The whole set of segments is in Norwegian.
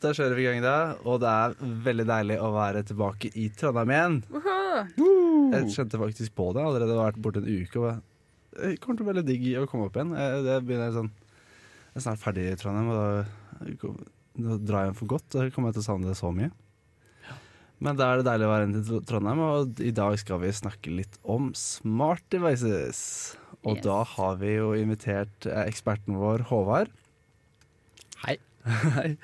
da kjører vi i gang da. Og det er veldig deilig å være tilbake i Trondheim igjen. Jeg kjente faktisk på det allerede. Det har vært borte en uke. Og det kommer til å bli veldig digg å komme opp igjen. Det begynner sånn Jeg er snart ferdig i Trondheim, og da, da drar jeg hjem for godt. Da kommer jeg til å savne det så mye. Men da er det deilig å være inne til Trondheim, og i dag skal vi snakke litt om smart devices. Og Yes. da har vi jo invitert eh, eksperten vår, Håvard. Hei. Hei.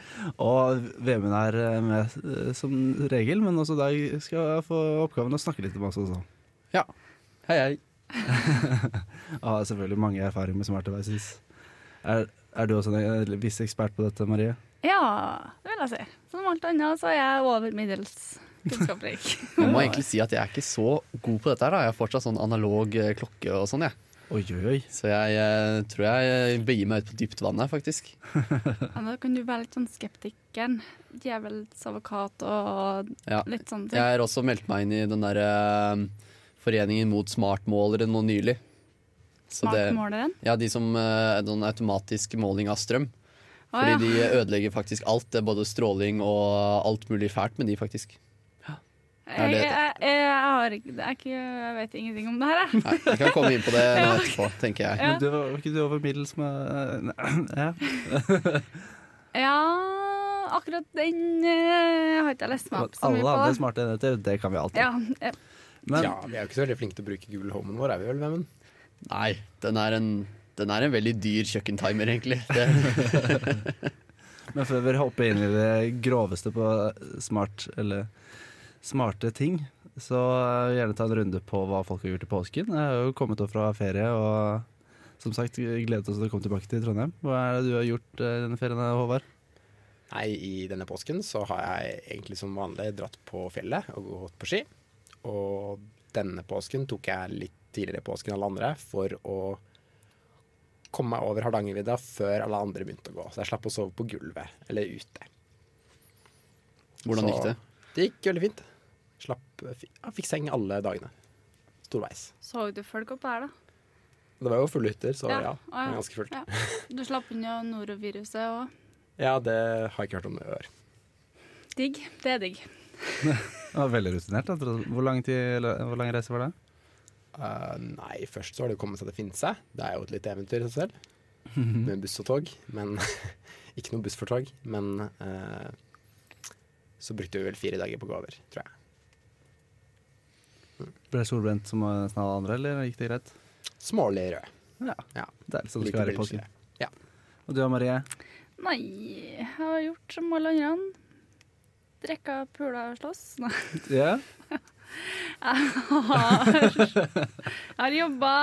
Og Vemund er eh, med eh, som regel, men også deg skal jeg få oppgaven å snakke litt om oss også. Ja. Hei, hei. Har selvfølgelig mange erfaringer med smart devices. Er, er du også en eh, viss ekspert på dette, Marie? Ja, det vil jeg si. Som alt annet så er jeg over middels kunnskapsrik. Jeg må egentlig si at jeg er ikke så god på dette. her da Jeg har fortsatt sånn analog klokke og sånn. jeg Oi, oi, oi. Så jeg eh, tror jeg begir meg ut på dypt vann her, faktisk. Ja, da kan du være litt sånn skeptikeren. Djevelens advokat og Ja. litt sånne ting. Jeg har også meldt meg inn i den der eh, foreningen mot smartmålere nå nylig. Så det, Smartmåleren. ja, de som eh, Noen automatisk måling av strøm. Fordi ja. de ødelegger faktisk alt. Det er både stråling og alt mulig fælt med de, faktisk. Jeg, jeg, jeg, jeg, har ikke, jeg vet ingenting om det her, jeg. Nei, jeg kan komme inn på det Ja. etterpå, tenker jeg. Ja. Men du var ikke du over middels med ja. Ja, akkurat den jeg har ikke jeg lest meg opp så mye Alle andre på. smarte enheter, det kan vi alltid. Ja, eh, Men ja, vi er jo ikke så veldig flinke til å bruke Google Homen vår, er vi vel, Vemund? Nei, den er en, den er en veldig dyr kjøkkentimer, egentlig. Det, Men før vi hopper inn i det groveste på smart, eller smarte ting, så gjerne ta en runde på hva folk har gjort i påsken. Jeg har jo kommet opp fra ferie og som sagt gledet oss til å komme tilbake til Trondheim. Hva er det du har gjort i denne ferien, Håvard? Nei, i denne påsken så har jeg egentlig som vanlig dratt på fjellet og gått på ski. Og denne påsken tok jeg litt tidligere påsken enn alle andre for å komme meg over Hardangervidda før alle andre begynte å gå. Så jeg slapp å sove på gulvet, eller ute. hvordan Så gikk det? Det gikk veldig fint. Slapp, jeg fikk seng alle dagene. Storveis. så du folk opp her, da? Det var jo fulle hytter, så ja, Ja, ah, ja. ganske fullt. Ja. Du slapp unna noroviruset òg? Ja, det har jeg ikke hørt om i år. digg. Det er digg. Det var veldig rutinert. da. Hvor lang, tid, hvor lang reise var det? Uh, nei, først så har det kommet komme seg til Finse. Det er jo et lite eventyr i seg selv. Med buss og tog. Men ikke noe buss for tog. Men uh, så brukte vi vel fire dager på å gå over, tror jeg. Ble det solbrent som nesten alle andre, eller gikk det greit? Smålig rød. Ja, Ja. det er sånn det Lite skal være i påsken. Ja. Og du Marie? Nei, jeg har gjort som alle andre. Drikka, pula og slåss. Nei. Ja? Jeg har, jeg har jobba.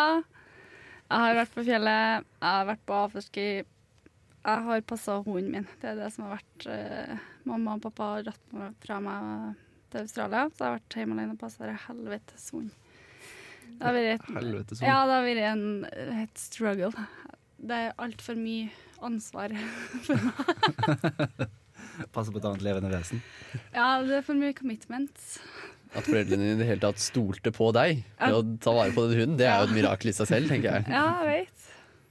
Jeg har vært på fjellet. Jeg har vært på afterski. Jeg har passa hunden min. Det er det som har vært uh, Mamma og pappa har dratt meg fra meg til Australia, så jeg har vært hjemme alene og passa det helvetes hund. Det har vært et, Helvete ja, det har vært en, et struggle. Det er altfor mye ansvar. for meg. Passe på et annet levende vesen. Ja, det er for mye commitment. At foreldrene dine i det hele tatt stolte på deg til å ta vare på den hunden, det er jo et mirakel i seg selv, tenker jeg. Ja, jeg vet.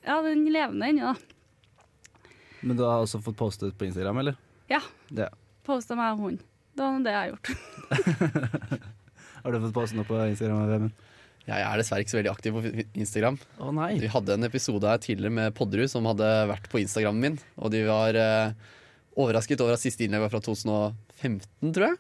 Ja, den levende ennå, da. Men du har også fått postet på Instagram, eller? Ja. ja. Posta meg og hund. Det var det jeg har gjort. Har du fått posten opp på Instagram? Vemund? Jeg er dessverre ikke så veldig aktiv på Instagram. Å nei. Vi hadde en episode her tidligere med Podderud som hadde vært på Instagrammen min, og de var eh, overrasket over at siste innlegg var fra 2015, tror jeg.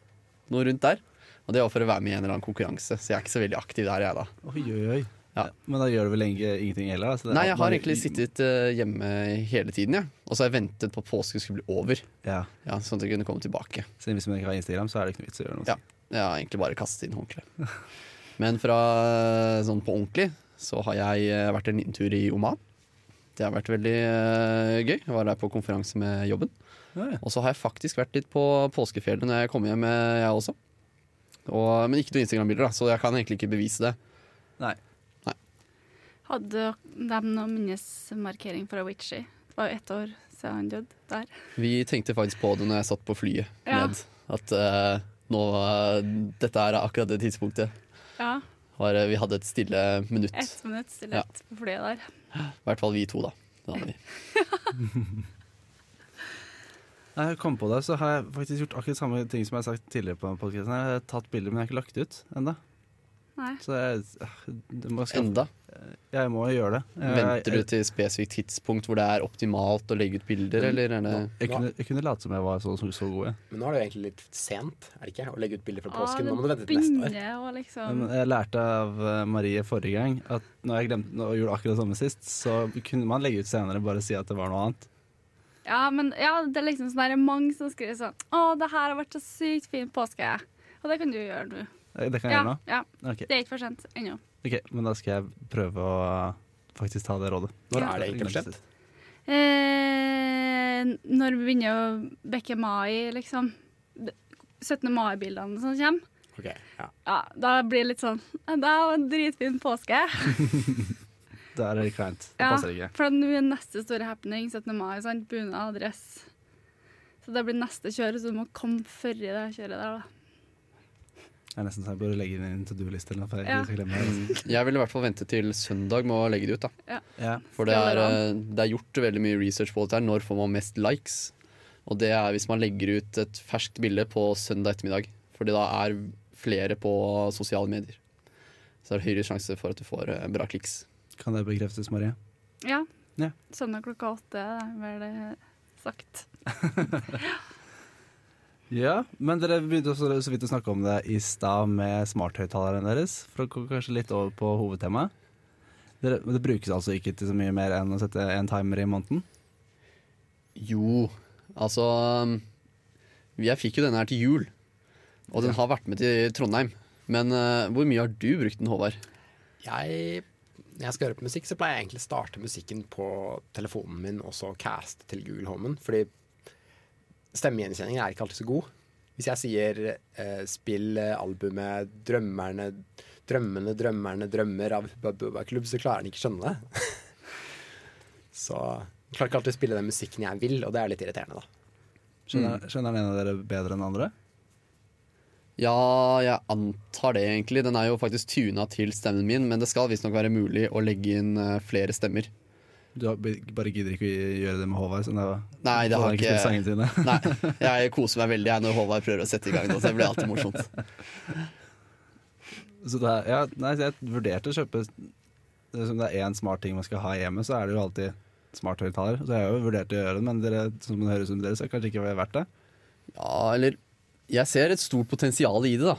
Noe rundt der. Og det var for å være med i en eller annen konkurranse, så jeg er ikke så veldig aktiv der, jeg da. Oi, oi, oi. Ja. Men da gjør du vel ingenting heller? Altså, Nei, jeg har egentlig sittet eh, hjemme hele tiden, Ja. Og så har jeg ventet på at påsken skulle bli over, Ja. ja, sånn at jeg kunne komme tilbake. Så hvis man ikke har Instagram, så er det ikke noe vits å gjøre noe. Ja. Jeg har egentlig bare kastet inn håndkleet. Men fra sånn på ordentlig så har jeg eh, vært en liten tur i Oman. Det har vært veldig uh, gøy. Jeg var der på konferanse med jobben. Og så har jeg faktisk vært litt på påskefjellet når jeg kom hjem, eh, jeg også. Og, men ikke noen Instagram-bilder, da, så jeg kan egentlig ikke bevise det. Nei. Hadde de noen minnesmarkering for Witchy. Det var jo ett år siden han døde der. Vi tenkte faktisk på det når jeg satt på flyet Ja. ned. At uh, nå uh, Dette er akkurat det tidspunktet. Ja, Var, uh, vi hadde et stille minutt. ett minutt stillhet på flyet der. I hvert fall vi to, da. Det hadde vi. Jeg kom på det, så har jeg faktisk gjort akkurat samme ting som jeg har sagt tidligere på podcasten. Jeg har tatt bilder, men jeg har ikke lagt det ut ennå. Nei. Så jeg, skaffe, Enda. jeg må gjøre det. Jeg, Venter du til et spesifikt tidspunkt hvor det er optimalt å legge ut bilder, eller er det jeg, kunne, jeg kunne late som jeg var så, så, så god. jeg. Men nå er det jo egentlig litt sent, er det ikke? Å legge ut bilder fra Ah, påsken. Nå må du vente til neste år. liksom Men jeg lærte av eh, Marie forrige gang at når jeg glemte og gjorde akkurat det samme sist, så kunne man legge ut senere bare si at det var noe annet. Ja, men ja, det er liksom sånn der, mange som skriver sånn Å, det her har vært så sykt fin påske. Og det kan du gjøre nå. Eh, Det kan jeg Ja, gjøre nå? ja. Okay. Det er ikke for sent ennå. ok, men da skal jeg prøve å faktisk ta det rådet. Når Ja. er det ikke for sent? Eh, når vi begynner å bekke mai, liksom. 17. mai-bildene som kommer. Okay, ja. Ja, da blir det litt sånn Det var en dritfin påske. Da er det kleint. Det Ja, passer ikke. for nå er neste store happening 17. mai. sant? Bunad, dress. Så det blir neste kjør, så du må komme før i det kjøret der, da. Jeg er nesten så jeg burde legge inn en to do-liste eller noe. For Ja. Mm, Jeg vil i hvert fall vente til søndag med å legge det ut. da Ja. For det er, det eh, er gjort veldig mye research på dette. her Når får man mest likes? Og det er hvis man legger ut et ferskt bilde på søndag ettermiddag. Fordi da er flere på sosiale medier. Så er det høyere sjanse for at du får eh, bra kliks. Kan det bekreftes, Marie? Ja. Ja. Søndag klokka åtte, det er vel eh, sagt. Ja, men dere begynte også så vidt å snakke om det i stad med smarthøyttaleren deres. For å gå kanskje litt over på hovedtemaet. Dere, men det brukes altså ikke til så mye mer enn å sette en timer i måneden? Jo, altså um, Jeg fikk jo denne her til jul. Og den har vært med til Trondheim. Men uh, hvor mye har du brukt den, Håvard? Jeg, når jeg skal høre på musikk, så pleier jeg egentlig å starte musikken på telefonen min og så caste til Google Homen. Fordi stemmegjenkjenningen er ikke alltid så god. Hvis jeg sier eh, 'spill eh, albumet 'Drømmerne, drømmene, drømmerne, drømmer' av Hubba Bubba Klubb, så klarer han ikke skjønne det. så jeg klarer ikke alltid å spille den musikken jeg vil, og det er litt irriterende, da. Skjønner, skjønner den ene av dere bedre enn andre? Ja, jeg antar det egentlig. Den er jo faktisk tuna til stemmen min, men det skal visstnok være mulig å legge inn eh, flere stemmer. Du bare gidder ikke å gjøre det med Håvard? Sånn det var, Nei, det har ikke sine? Nei, jeg koser meg veldig jeg når Håvard prøver å sette i gang noe. Så det blir alltid morsomt. Så det er, ja, nei, jeg vurderte å kjøpe Hvis det er én smart ting man skal ha hjemme, så er det jo alltid smarthøyttaler. Så jeg har jo vurdert å gjøre det, men dere, som det høres ut som dere, så er det kanskje ikke verdt det. Ja, eller Jeg ser et stort potensial i det, da.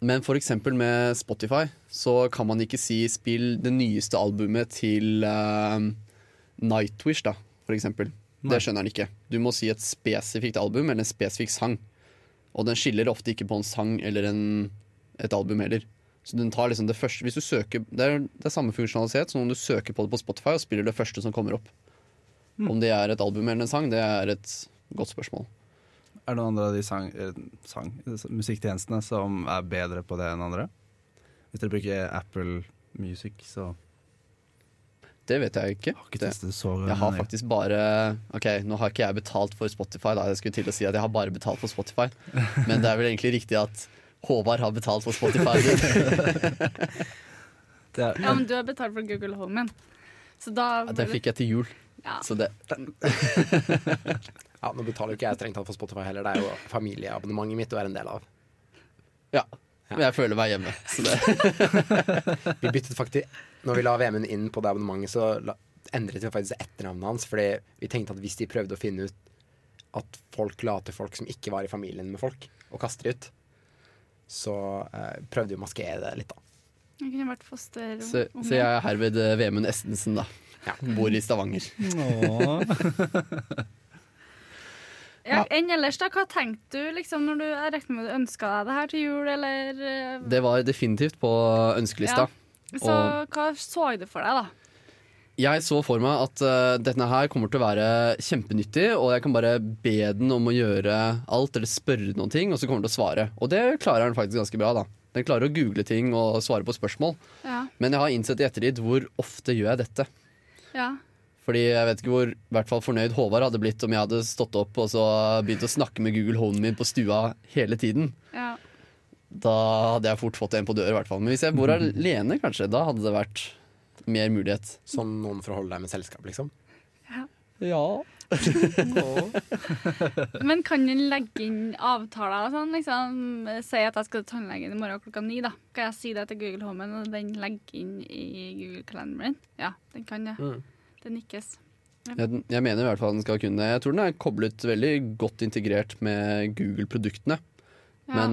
Men eksempel med Spotify så kan man ikke si 'spill det nyeste albumet til eh, Nightwish', da, for eksempel. Nei. Det skjønner han ikke. Du må si et spesifikt album eller en spesifikk sang. Og den skiller ofte ikke på en sang eller en, et album heller. Så den tar liksom det første Hvis du søker Det er, det er samme funksjonalitet som om du søker på det på Spotify og spiller det første som kommer opp. Om det er et album eller en sang, det er et godt spørsmål. Er det noen andre av de sang, sang, musikktjenestene som er bedre på det enn andre? Hvis dere bruker Apple Music, så Det vet jeg ikke. har ikke Det- testet så Jeg har faktisk bare Ok, nå har ikke jeg betalt for Spotify, da. Jeg skulle til å si at jeg har bare betalt for Spotify. Men det er vel egentlig riktig at Håvard har betalt for Spotify. det er, Ja, men du har betalt for Google Home, så da Ja, Den fikk jeg til jul. ja. Så det Ja, Nå betaler jo ikke jeg strengt tatt for Spotify heller, det er jo familieabonnementet mitt å være en del av. Ja. Men jeg føler meg hjemme. Så det Vi byttet faktisk Når vi la VM-en inn på det abonnementet, så la, endret vi faktisk etternavnet hans. Fordi vi tenkte at hvis de prøvde å finne ut at folk la til folk som ikke var i familien med folk, og kaster de ut, så eh, prøvde vi å maskere det litt, da. Jeg kunne vært foster. Så, så jeg er herved eh, Vemund Estensen, da. Ja. Bor i Stavanger. Ja, enn ellers, da? Hva tenkte du liksom når du jeg regner med du ønska deg det her til jul, eller eh, Det var definitivt på ønskelista. Så hva så du for deg, da? Jeg så for meg at uh, denne her kommer til å være kjempenyttig, og jeg kan bare be den om å gjøre alt, eller spørre noen ting, og så kommer den til å svare. Og det klarer den faktisk ganske bra, da. Den klarer å google ting og svare på spørsmål. Ja. Men jeg har innsett i ettertid hvor ofte gjør jeg dette. ja. Fordi jeg vet ikke hvor i hvert fall fornøyd Håvard hadde blitt om jeg hadde stått opp og så begynt å snakke med Google Home min på stua hele tiden. ja. Da hadde jeg fort fått en på dør, i hvert fall. Men hvis jeg bor alene, kanskje, da hadde det vært mer mulighet. Som noen for å holde deg med selskap, liksom. Ja. Men kan du legge inn avtaler og sånn? Liksom, si at jeg skal til tannlegen i morgen klokka ni. da. Kan jeg si det til Google Home, og den legger inn i Google-kalenderen min? Ja, den kan det. Mm. Det nikkes. Jeg, jeg mener i hvert fall den skal kunne. Jeg tror den er koblet veldig godt integrert med Google-produktene. Ja. Men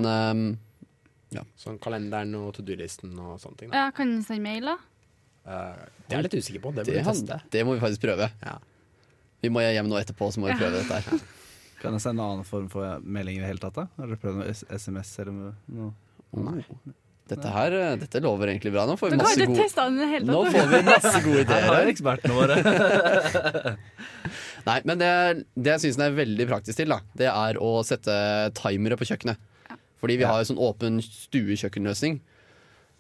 ehm, Sånn kalenderen og to do-listen og sånne ting. Da. ja, kan den sende mail, da? Uh, det er jeg litt usikker på. Det det, vi han- teste. det må vi faktisk prøve. Ja. Vi må hjem nå etterpå, så må vi prøve dette her. Kan jeg sende en annen form for melding i det hele tatt? da? Har dere prøvd noe SMS eller noe? Nei. Dette her, eh, dette lover egentlig bra. Nå får vi masse gode testa den i det hele Nå får vi masse gode Her ideer. her. ekspertene våre. Nei, men det, det jeg syns den er veldig praktisk til, da, det er å sette timere på kjøkkenet. Fordi vi har jo sånn åpen stuekjøkkenløsning.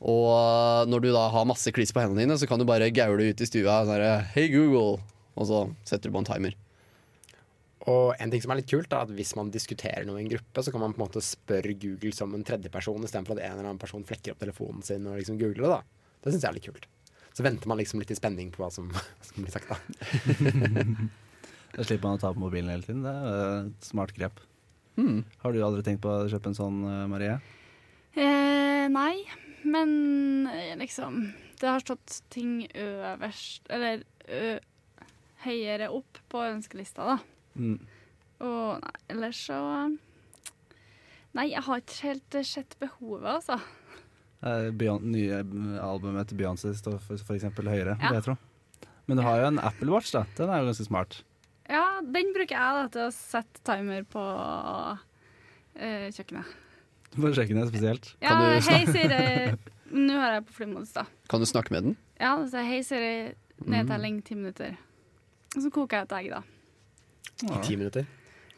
Og når du da har masse kliss på hendene dine, så kan du bare gaule ut i stua og sånn Hei, Google! Og så setter du på en timer. Og en ting som er litt kult, er at hvis man diskuterer noe i en gruppe, så kan man på en måte spørre Google som en tredjeperson, istedenfor at en eller annen person flekker opp telefonen sin og liksom googler det. da. Det syns jeg er litt kult. Så venter man liksom litt i spenning på hva som, hva som blir sagt, da. Da slipper man å ta på mobilen hele tiden. Det er et smart grep. Hmm. Har du aldri tenkt på å kjøpe en sånn, eh, Marie? Eh, nei, men eh, liksom Det har stått ting øverst Eller ø, høyere opp på ønskelista, da. Mm. Og nei, ellers så Nei, jeg har ikke helt eh, sett behovet, altså. Eh, Beyon- nye albumet til Beyoncé står for, for eksempel høyere, Ja. vil jeg tro. Men du har jo en Apple Watch, da. Den er jo ganske smart. Ja, den bruker jeg da til å sette timer på eh, kjøkkenet. På kjøkkenet spesielt. Ja, Kan du hei Siri. Nå har jeg på flymodus, da. Kan du snakke med den? Ja, så hei Siri, nedtelling ti minutter. Og så koker jeg et egg, da. I ti minutter.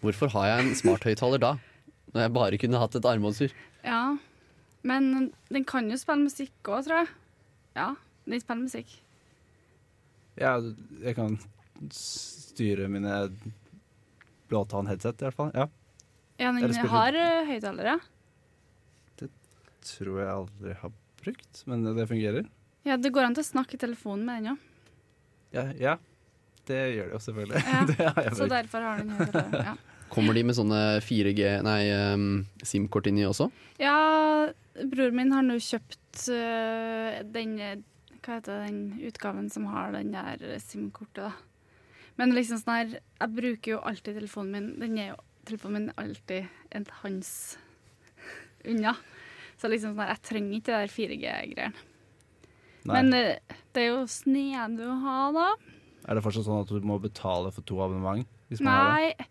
Hvorfor har jeg en smarthøyttaler da? Når jeg bare kunne hatt et armbåndsur. Ja, men den kan jo spille musikk òg, tror jeg. Ja, den spiller musikk. Ja, jeg kan styre mine blåtann-headset, i hvert fall. Ja. Ja, den Eller har høyttalere. Det Tror jeg aldri har brukt, men det fungerer. Ja, det går an til å snakke i telefonen med den òg. Ja, ja. det gjør det jo selvfølgelig. Ja, det har jeg Så brukt. derfor har den høyttalere. Ja. Kommer de med sånne 4G, nei, um, SIM-kort inni også? ja, bror min har nå kjøpt uh, den øh, Hva heter den utgaven som har den der SIM-kortet, da. Men liksom sånn her Jeg bruker jo alltid telefonen min. Den er jo Telefonen min alltid en hans unna. Så liksom sånn her, jeg trenger ikke det der 4G-greiene. Men øh, det er jo snedig å ha, da. Er det fortsatt sånn at du må betale for to abonnement? Hvis man har det?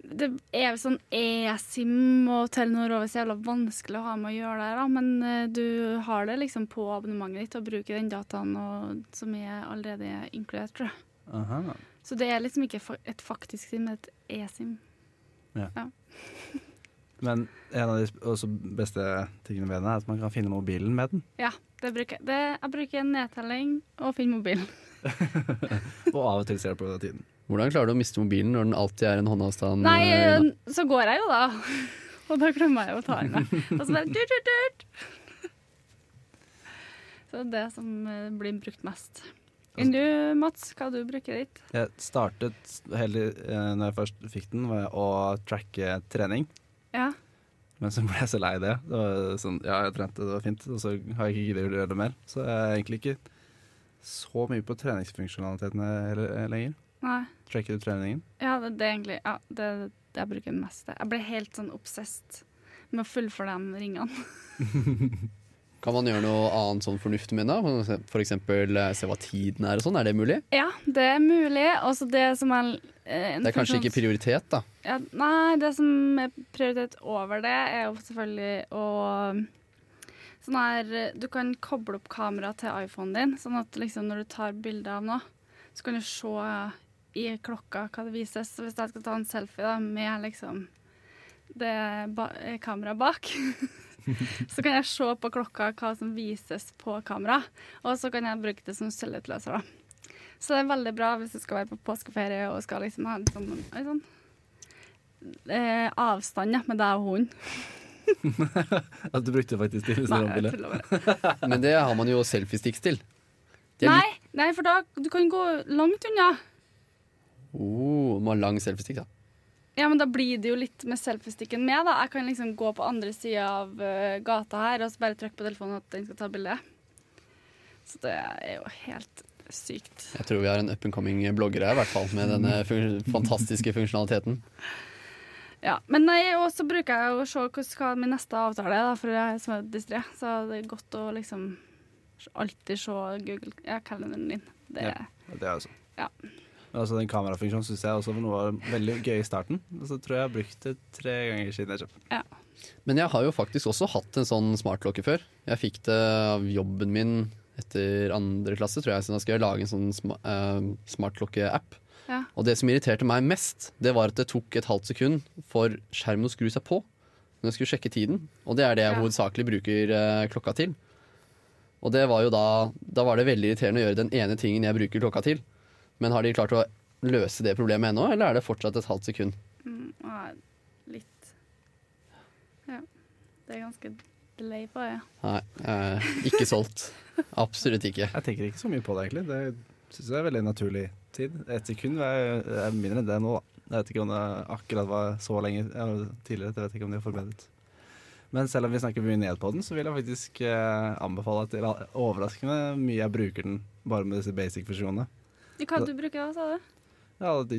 Det er sånn eSIM og Telenor over så jævla vanskelig å ha med å gjøre der, da. Men eh, du har det liksom på abonnementet ditt og bruker den dataen og, som er allerede inkludert, tror jeg. Aha. Så det er liksom ikke et faktisk SIM, men et e-sim. Ja. Men en av de beste tingene ved den er at man kan finne mobilen med den. Ja, det bruker. Det, jeg bruker nedtelling og finner mobilen. Og av og til ser du på tiden. Hvordan klarer du å miste mobilen når den alltid er en håndavstand? Nei, eh, unna? eh, så går jeg jo, da. Og da glemmer jeg å ta den med. Og så bare dut, dut, dut. Så det er det som eh, blir brukt mest. Enn du, Mats, hva du bruker ditt? Jeg startet hele, eh, når jeg først fikk den, med å tracke trening. Ja. Men så ble jeg så lei det. det var sånn, ja, jeg trente, det var fint. Og så har jeg ikke giddet å gjøre det mer. Så jeg er egentlig ikke så mye på treningsfunksjonalitetene heller- lenger. Nei. Tracker du treningen? Ja, det, det er egentlig ja, det, det jeg bruker mest. Jeg ble helt sånn obsessed med å fullføre de ringene. Kan man gjøre noe annet sånn fornuft med den? F.eks. Eh, se hva tiden er og sånn. Er det mulig? Ja, det er mulig. Også det som er eh, Det er kanskje ikke prioritet, da. Ja, nei, det som er prioritet over det, er jo selvfølgelig å Sånn her Du kan koble opp kameraet til iPhonen din, sånn at liksom når du tar bilde av noe, så kan du se i klokka hva det vises. Så hvis jeg skal ta en selfie da, med liksom det ba kameraet bak, så kan jeg se på klokka hva som vises på kamera, og så kan jeg bruke det som selvutløser. da. Så det er veldig bra hvis du skal være på påskeferie og skal liksom ha en sånn, en sånn eh, avstand ja, med deg og hunden. At du brukte faktisk til bare. Men det har man jo selfiesticks til. Nei, nei, for da du kan gå langt unna. Oh, må ha lang selfiestick, da. Ja, men da blir det jo litt med selfiesticken med, da. Jeg kan liksom gå på andre sida av uh, gata her og så bare trykke på telefonen at den skal ta bilde. Så det er jo helt sykt. Jeg tror vi har en up and coming blogger her, i hvert fall, med denne fun fantastiske funksjonaliteten. Ja, Men nei, og så bruker jeg å se hva min neste avtale er, da, for jeg er så distré. Så det er godt å liksom alltid se Google ja, kalenderen din. Det, Ja. Det er også. Ja. Altså, den kamerafunksjonen syns jeg også var noe veldig gøy i starten. Og så tror jeg jeg har brukt det tre ganger siden jeg kjøpte den. Men jeg har jo faktisk også hatt en sånn smartklokke før. Jeg fikk det av jobben min etter andre klasse, tror jeg, så da skal jeg lage en sånn sma uh, smartklokke-app. Ja. Og det som irriterte meg mest, det var at det tok et halvt sekund for skjermen å skru seg på når jeg skulle sjekke tiden. Og det er det jeg Ja. hovedsakelig bruker eh, klokka til. Og det var jo da Da var det veldig irriterende å gjøre den ene tingen jeg bruker klokka til. Men har de klart å løse det problemet ennå, eller er det fortsatt et halvt sekund? Mm, ja, litt Ja. Det er ganske delay på det. Nei, eh, ikke solgt. Absolutt ikke. Jeg tenker ikke så mye på det, egentlig. Det syns jeg er veldig naturlig tid. Et sekund er, er mindre enn det nå, da. Jeg vet ikke om det akkurat var så lenge ja, tidligere. Jeg vet ikke om de har forbedret. Men selv om vi snakker mye ned på den, så vil jeg faktisk eh, anbefale at det er overraskende mye jeg bruker den bare med disse basic-funksjonene. Hva du bruker da, sa du? Ja, de,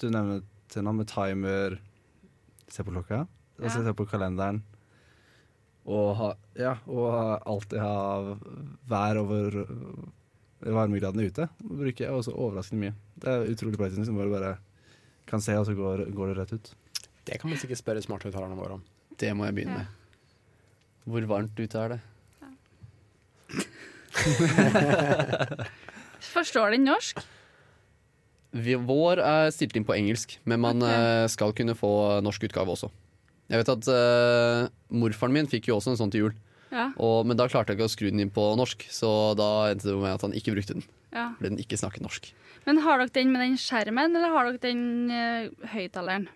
du nevner til noe med timer, se på klokka, altså Ja. se på kalenderen. Og, ha, ja, og alltid ha vær over varmegraden ute. bruker jeg også overraskende mye. Det er utrolig praktisk. Liksom, bare, bare kan se, og så går, går det rett ut. Det kan man sikkert spørre smarthøyttalerne våre om. Det må jeg begynne Ja. med. Hvor varmt ute er det? Forstår den norsk? Vi, vår er stilt inn på engelsk, men man Ok. eh, skal kunne få norsk utgave også. Jeg vet at uh, morfaren min fikk jo også en sånn til jul, Ja. og, men da klarte jeg ikke å skru den inn på norsk, så da endte det med at han ikke brukte den. ja. Fordi den ikke snakket norsk. Men har dere den med den skjermen, eller har dere den uh, høyttaleren?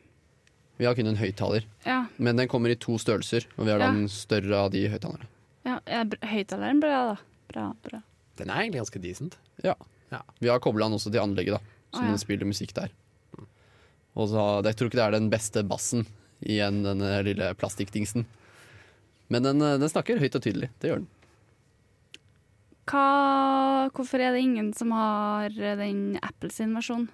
Vi har kun en høyttaler, Ja. men den kommer i to størrelser, og vi har da Ja. den større av de høyttalerne. ja. Er høyttaleren bra, da? Bra, bra. Den er egentlig ganske decent. Ja. Ja. Vi har kobla den også til anlegget, da, så Å, ja. spiller musikk der. Og så, jeg tror ikke det er den beste bassen igjen, denne lille plastikkdingsen. Men den, eh, den snakker høyt og tydelig. Det gjør den. Hva, hvorfor er det ingen som har eh, den Apple sin versjon?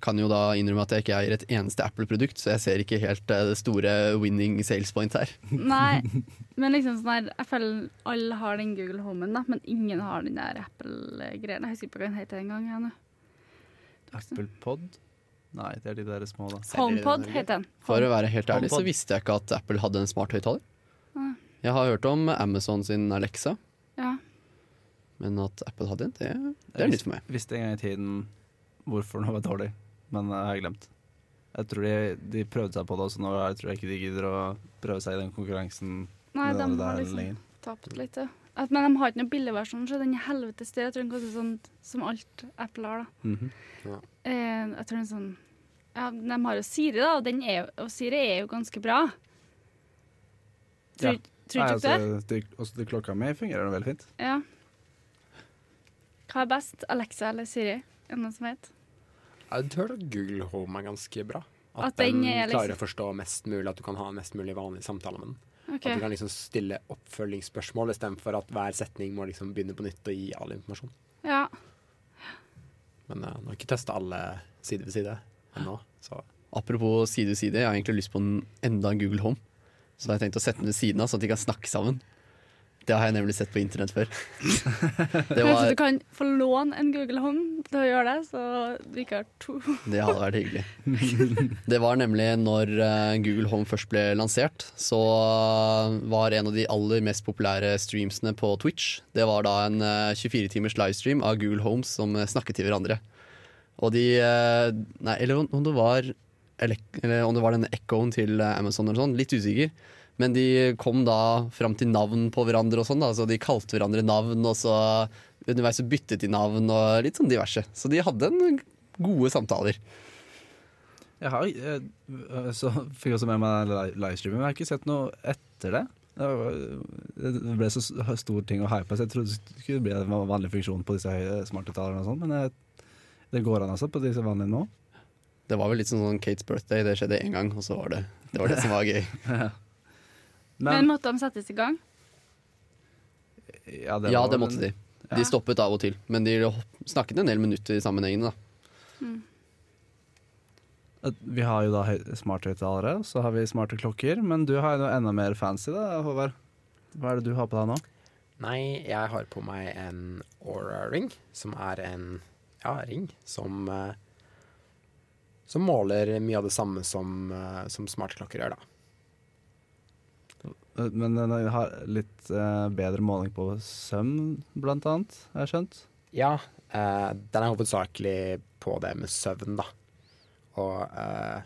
Jeg kan jo da innrømme at jeg ikke eier et eneste Apple-produkt, så jeg ser ikke helt eh, det store winning sales point her. Nei, men liksom sånn her Jeg føler alle har den Google Homen, da, men ingen har den der Apple-greia. Jeg husker ikke hva den heter engang. jeg. Apple Pod? Nei, det er de der små, da. HomePod heter den. For å være helt ærlig så visste jeg ikke at Apple hadde en smart høyttaler. Ah. Jeg har hørt om Amazon sin Alexa, Ja. men at Apple hadde en, det, det er nytt for meg. visste en gang i tiden hvorfor den var dårlig, men jeg har glemt. Jeg tror de, de prøvde seg på det, også nå jeg tror jeg ikke de gidder å prøve seg i den konkurransen Nei, de har liksom lenger. tapt litt, ja. At, men de har ikke noen billigversjon, så den er helvetes dyr. Jeg tror den koster sånn som alt Apple har, da. Mhm. Eh, jeg tror den er sånn Ja, de har jo Siri, da, og, den er, og Siri er jo ganske bra. Tror, Ja. tror du ikke det? altså, til, også til klokka mi fungerer den veldig fint. Ja. Hva er best, Alexa eller Siri? Er det noen som vet? Jeg tror at Google Home er ganske bra. At, At den den, liksom- klarer å forstå mest mulig, at du kan ha en mest mulig vanlig samtale med den. Okay. At du kan liksom stille oppfølgingsspørsmål istedenfor at hver setning må liksom begynne på nytt og gi all informasjon. Ja. Men uh, nå har ikke testa alle side ved side ennå, så Apropos side ved side, jeg har egentlig lyst på en, enda en Google Home. Så jeg har tenkt å sette den ved siden av, så at de kan snakke sammen. Det har jeg nemlig sett på internett før. Det, Kanskje var, du kan få låne en Google Home til å gjøre det, så du ikke har to. det hadde vært hyggelig. Det var nemlig når eh, Google Home først ble lansert, så eh, var en av de aller mest populære streamsene på Twitch. Det var da en eh, 24 timers livestream av Google Homes som eh, snakket til hverandre. Og de eh, Nei, eller om det var eller, om det var denne ekkoen til eh, Amazon eller sånn, litt usikker. Men de kom da fram til navn på hverandre og sånn, da, så de kalte hverandre navn, og så underveis så byttet de navn og litt sånn diverse. Så de hadde en gode samtaler. Jeg har jeg, så fikk også med meg li- livestreamen, men jeg har ikke sett noe etter det. Det ble så stor ting å hype, så jeg trodde det skulle bli en vanlig funksjon på disse høye talerne og sånn, men jeg, Det går an altså på disse vanlige nå? Det var vel litt sånn, sånn Kates birthday, det skjedde én gang, og så var det det, var det som var gøy. Men Men, måtte de settes i gang? ja, det, Ja, det måtte en- de. De stoppet av og til, men de snakket en del minutter i sammenhengen. da. at Vi har jo da høy- smarthøyttalere, så har vi smarte klokker. Men du har jo noe enda mer fancy, da, Håvard. Hva er det du har på deg nå? Nei, jeg har på meg en Aura-ring, som er en ja, ring som eh, Som måler mye av det samme som, eh, som smartklokker gjør, da. Eh, Men den har litt uh, bedre måling på søvn, blant annet, har jeg skjønt. Ja, uh, den er hovedsakelig på det med søvn, da. Og uh,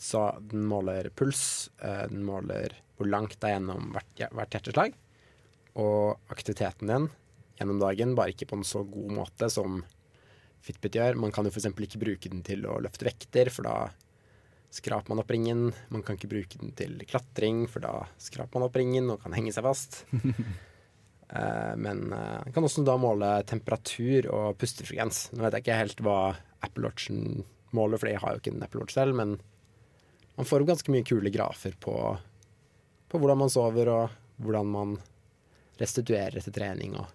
så den måler puls, den måler hvor langt det er gjennom hvert, hvert hjerteslag, og aktiviteten din gjennom dagen, bare ikke på en så god måte som Fitbit gjør. Man kan jo f.eks. ikke bruke den til å løfte vekter, for da skraper man opp ringen. Man kan ikke bruke den til klatring, for da skraper man opp ringen og kan henge seg fast. uh, men man den kan også da måle temperatur og pustefrekvens. Nå vet jeg ikke helt hva Apple Watchen måler, for jeg har jo ikke en Apple Watch selv, men man får opp ganske mye kule grafer på, på hvordan man sover, og hvordan man restituerer etter trening og,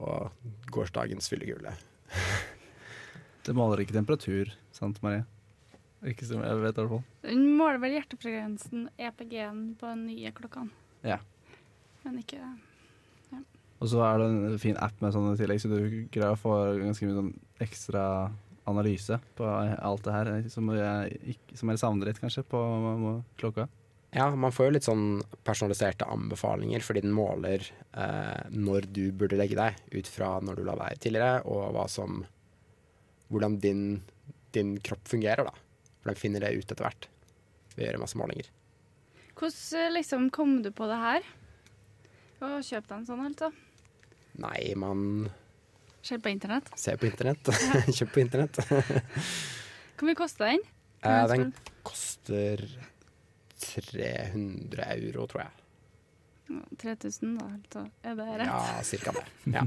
og gårsdagens fyllekule. Det måler ikke temperatur, sant Marie? Ikke som jeg vet, i hvert fall. Den måler vel hjertefrekvensen, EPG-en, på den nye klokka. Ja. Men ikke ja. Og så er det en fin app med sånne tillegg, så du greier å få ganske mye sånn ekstra analyse på alt det her, som jeg, som jeg savner litt, kanskje, på, på klokka. Ja, man får jo litt sånn personaliserte anbefalinger, fordi den måler eh, når du burde legge deg, ut fra når du la deg tidligere, og hva som Hvordan din, din kropp fungerer, da. For de finner det ut etter hvert ved å gjøre masse målinger. Hvordan liksom kom du på det her? Å kjøpe deg en sånn, altså? Nei, man Ser på internett. ser på internett. Kjøp på internett. Hvor mye kosta den? Eh, den koster 300 euro, tror jeg. 3000, da. Altså. Er det rett? Ja, cirka det. Ja.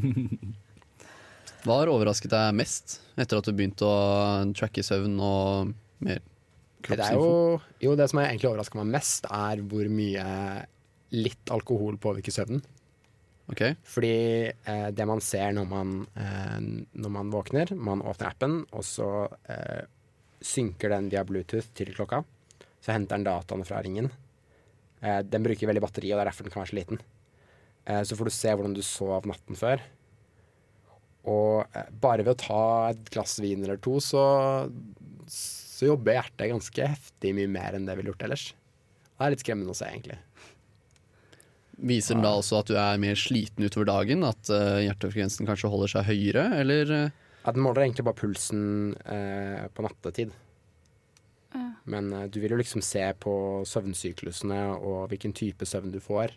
Hva har overrasket deg mest etter at du begynte å tracke søvn og mer Det er jo, jo, det som egentlig overraska meg mest, er hvor mye litt alkohol påvirker søvnen. Okay. Fordi eh, det man ser når man, eh, når man våkner, man åpner appen, og så eh, synker den via Bluetooth til klokka. Så henter den dataene fra ringen. Eh, den bruker veldig batteri, og det er derfor den kan være så liten. Eh, så får du se hvordan du sov natten før. Og eh, bare ved å ta et glass vin eller to, så, så jobber hjertet ganske heftig mye mer enn det ville gjort ellers. Det er litt skremmende å se, egentlig. Viser den da også at du er mer sliten utover dagen? At uh, hjertefrekvensen kanskje holder seg høyere, eller eh, Ja, den måler egentlig bare pulsen uh, på nattetid. Ja. Men uh, du vil jo liksom se på søvnsyklusene og hvilken type søvn du får,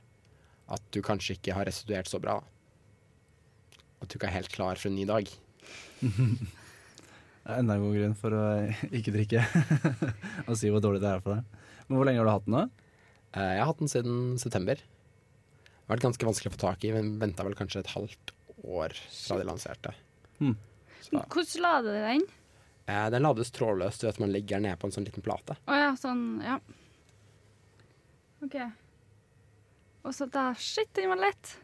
at du kanskje ikke har restituert så bra. At du ikke er helt klar for en ny dag. Enda en god grunn for å ikke drikke og si hvor dårlig det er for deg. Men hvor lenge har du hatt den nå? Eh, jeg har hatt den siden september. Det har vært ganske vanskelig å få tak i, men venta vel kanskje et halvt år fra de lanserte. Hmm. Så, Hvordan lader du den? eh, den lades trådløst ved at man legger den ned på en sånn liten plate. Å ja, sånn, ja. OK. Og så da Shit, den var lett.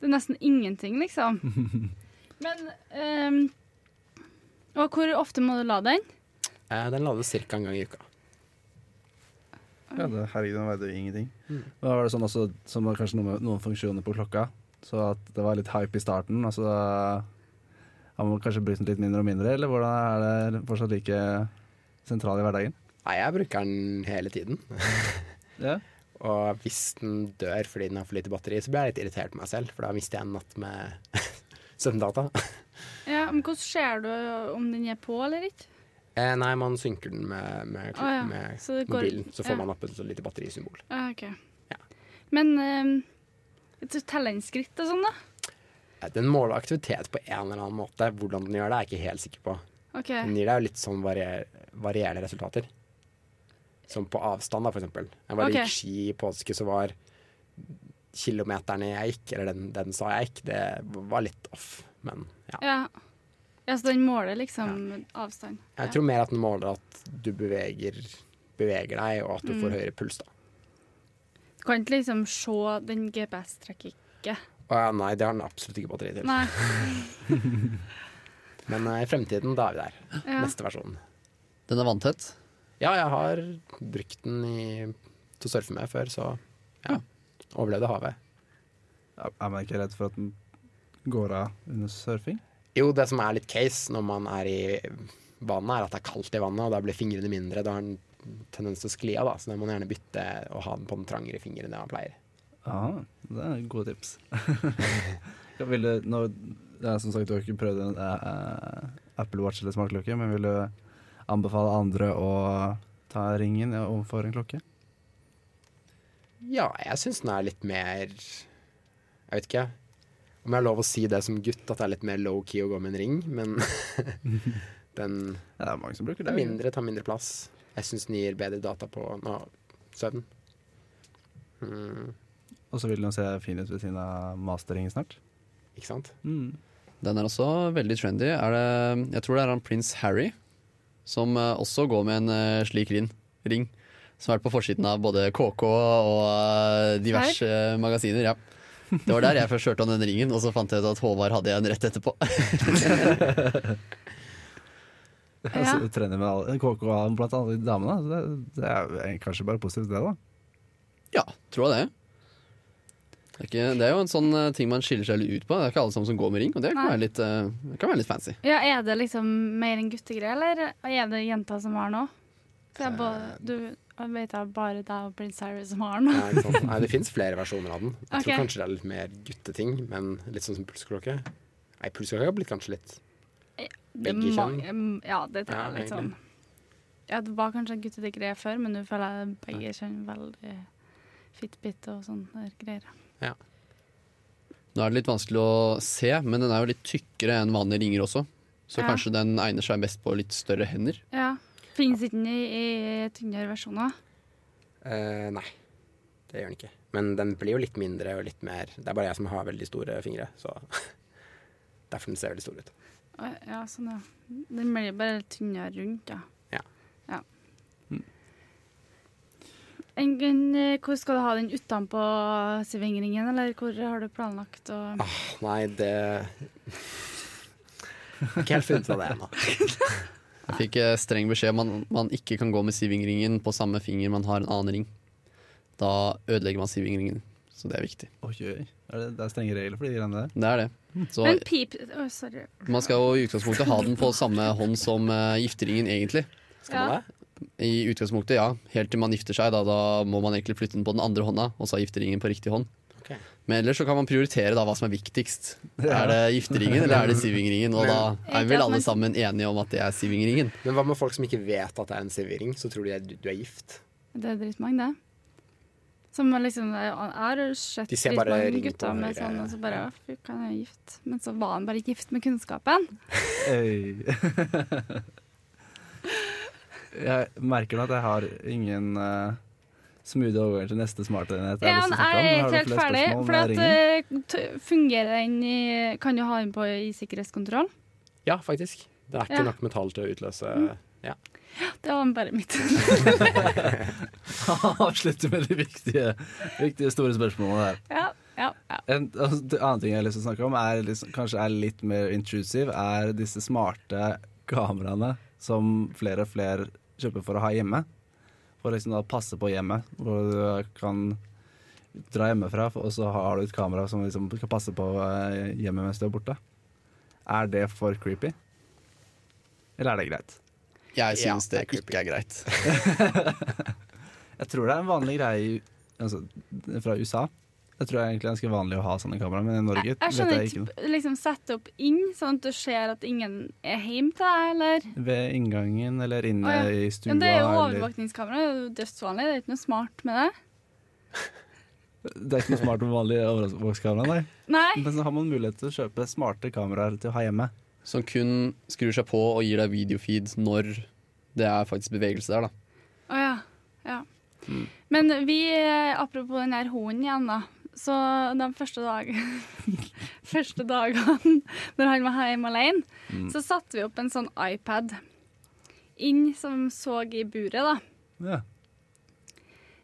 Det er nesten ingenting, liksom. Men ehm, Og hvor ofte må du lade den? Eh, den lades ca. en gang i uka. Ja, det, herregud, nå vet du ingenting. Mm. Da var det sånn også, som var kanskje noen, noen funksjoner på klokka, så at det var litt hype i starten. Altså, har man kanskje brukt den litt mindre og mindre, eller hvordan er det fortsatt like sentral i hverdagen? Nei, jeg bruker den hele tiden. Ja. Og hvis den dør fordi den har for lite batteri, så blir jeg litt irritert på meg selv, for da mister jeg en natt med søvndata. Ja, men Hvordan ser du om den er på eller ikke? Eh, nei, man synker den med, med, ah, ja, med så går- mobilen, så får ja. man opp et så lite batterisymbol. Ah, ok. Ja. Men um, teller den skritt og sånn, da? Eh, Den måler aktivitet på en eller annen måte. Hvordan den gjør det, er jeg ikke helt sikker på. Okay. Den gir deg jo litt sånn varier, varierende resultater. Som på avstand, da, for eksempel. Jeg bare okay. gikk ski i påske, så var kilometerne jeg gikk, eller den, den sa jeg gikk, det var litt off. Men ja. Ja. Ja, Så den måler liksom avstand? Jeg tror mer at den måler at du beveger, beveger deg, og at du Mm. får høyere puls. da. Du kan ikke liksom se Den GPS trekker ikke. Å ja, nei, det har den absolutt ikke batteri til. Nei. Men eh, i fremtiden, da er vi der. Ja. Neste versjon. Den er vanntett. Ja, jeg har brukt den i, til å surfe med før, så ja. Overlevde havet. Er er man ikke redd for at den går av under surfing? Jo, det som er litt case når man er i vannet, er at det er kaldt i vannet, og da blir fingrene mindre. Da har den tendens til å skli av, da, så da må man gjerne bytte og ha den på den trangere fingeren enn det man pleier. Aha, det er gode tips. Ja, vil du, nå, ja, som sagt, du har ikke prøvd en uh, Apple Watch eller smartklokke, men vil du anbefale andre å ta ringen overfor en klokke? Ja, jeg syns den er litt mer Jeg vet ikke om jeg har lov å si det som gutt, at det er litt mer low-key å gå med en ring, men den Ja, det er mange som bruker det mindre, tar mindre plass. Jeg syns den gir bedre data på nå, søvn. Mm, Og så vil den se fin ut ved siden av masterringen snart. ikke sant? Mm. Den er også veldig trendy. Er det, jeg tror det er han prins Harry som eh, også går med en eh, slik ring. ring. Som har vært på forsiden av både KK og diverse diverse magasiner. Ja. Det var der jeg først hørte om den ringen, og så fant jeg ut at Håvard hadde en rett etterpå. Ja. altså, Så trener med alle, KK blant alle damene. Så det, det er kanskje bare positivt, det, da. Ja, tror jeg det. Det er, ikke, det er jo en sånn eh, ting man skiller seg litt ut på. Det er ikke alle sammen som går med ring, og det kan være litt, eh, det kan være litt fancy. Ja, Er det liksom mer en guttegreie, eller er det jenter som har den Både, Du jeg vet jeg bare deg og Prince Harry som har den. Nei? Nei, det fins flere versjoner av den. Jeg okay. tror kanskje det er litt mer gutteting, men litt sånn som pulsklokke. Nei, pulsklokke har blitt kanskje litt Begge må- kjønn? Ja, det tror Ja, jeg litt sånn. Ja, det var kanskje en guttegreie før, men nå føler jeg begge kjønn veldig fitbit og sånne greier. Ja. Nå er det litt vanskelig å se, men den er jo litt tykkere enn vanlige ringer også. Så Ja. kanskje den egner seg best på litt større hender. Ja. Finnes ikke den i, i tynnere versjoner? eh, Nei, det gjør den ikke. Men den blir jo litt mindre og litt mer Det er bare jeg som har veldig store fingre, så derfor den ser veldig stor ut. Ja, sånn, ja. Den blir bare litt tynnere rundt, ja. Ja. ja. En, en, eh, hvor skal du ha den utenpå svingringen, eller hvor har du planlagt å Ah, nei, det Jeg har ikke helt funnet ut av det ennå. Jeg fikk eh, streng beskjed om at man ikke kan gå med sivingringen på samme finger man har en annen ring. Da ødelegger man sivingringen, så det er viktig. Oi, oi. Er det, det er strenge regler for de greiene der. Det er det. Så Men pip oh, sorry. man skal jo i utgangspunktet ha den på samme hånd som uh, gifteringen, egentlig. Skal man det? I utgangspunktet, ja. Helt til man gifter seg, da, da må man egentlig flytte den på den andre hånda, og så ha gifteringen på riktig hånd. Men ellers så kan man prioritere da hva som er viktigst. Er det gifteringen eller er det sivingringen? Og da er vel alle sammen enige om at det er sivingringen. Men hva med folk som ikke vet at det er en sivering? Så tror de at du er gift. Det er dritmange, det. Som liksom Jeg har sett De ser bare dritmange ring på gutter med sånn, og så bare Å, fy, kan jeg være gift? Men så var han bare ikke gift med kunnskapen. Jeg merker nå at jeg har ingen uh, smooth over til neste smartenhet. Ja, jeg er ikke helt ferdig. For at, eh, t- fungerer den i Kan du ha den på i sikkerhetskontroll? Ja, faktisk. Det er ikke Ja. nok metall til å utløse ja. Det var bare mitt. Avslutter med de viktige, viktige store spørsmålene her. ja, ja, ja. En altså, annen ting jeg har lyst til å snakke om, er liksom, kanskje er litt mer intrusive, er disse smarte kameraene som flere og flere kjøper for å ha hjemme. For liksom å passe på hjemmet, hvor du kan dra hjemmefra, og så har du et kamera som liksom skal passe på eh, hjemmet mens du er borte. Er det for creepy? Eller er det greit? Jeg Ja, syns det er ikke er greit. Jeg tror det er en vanlig greie i- altså, fra USA. Jeg tror det er egentlig ganske vanlig å ha sånne kameraer, men i Norge Jeg, jeg vet skjønner jeg ikke. liksom Sette opp inn, sånn at du ser at ingen er hjemme til deg, eller Ved inngangen eller inne oh, ja. i stua. Men det er jo overvåkningskamera. Det er jo dødsvanlig. Det er ikke noe smart med det. det er ikke noe smart med vanlig overvåkningskamera, nei. Nei. Men så har man mulighet til å kjøpe smarte kameraer til å ha hjemme. Som kun skrur seg på og gir deg videofeed når det er faktisk bevegelse der, da. Å ja. ja. Men vi, eh, apropos den der hunden igjen, da. Så de første, dagene første dagene når han var hjemme alene, Mm. så satte vi opp en sånn iPad inn som så i buret, da. Ja.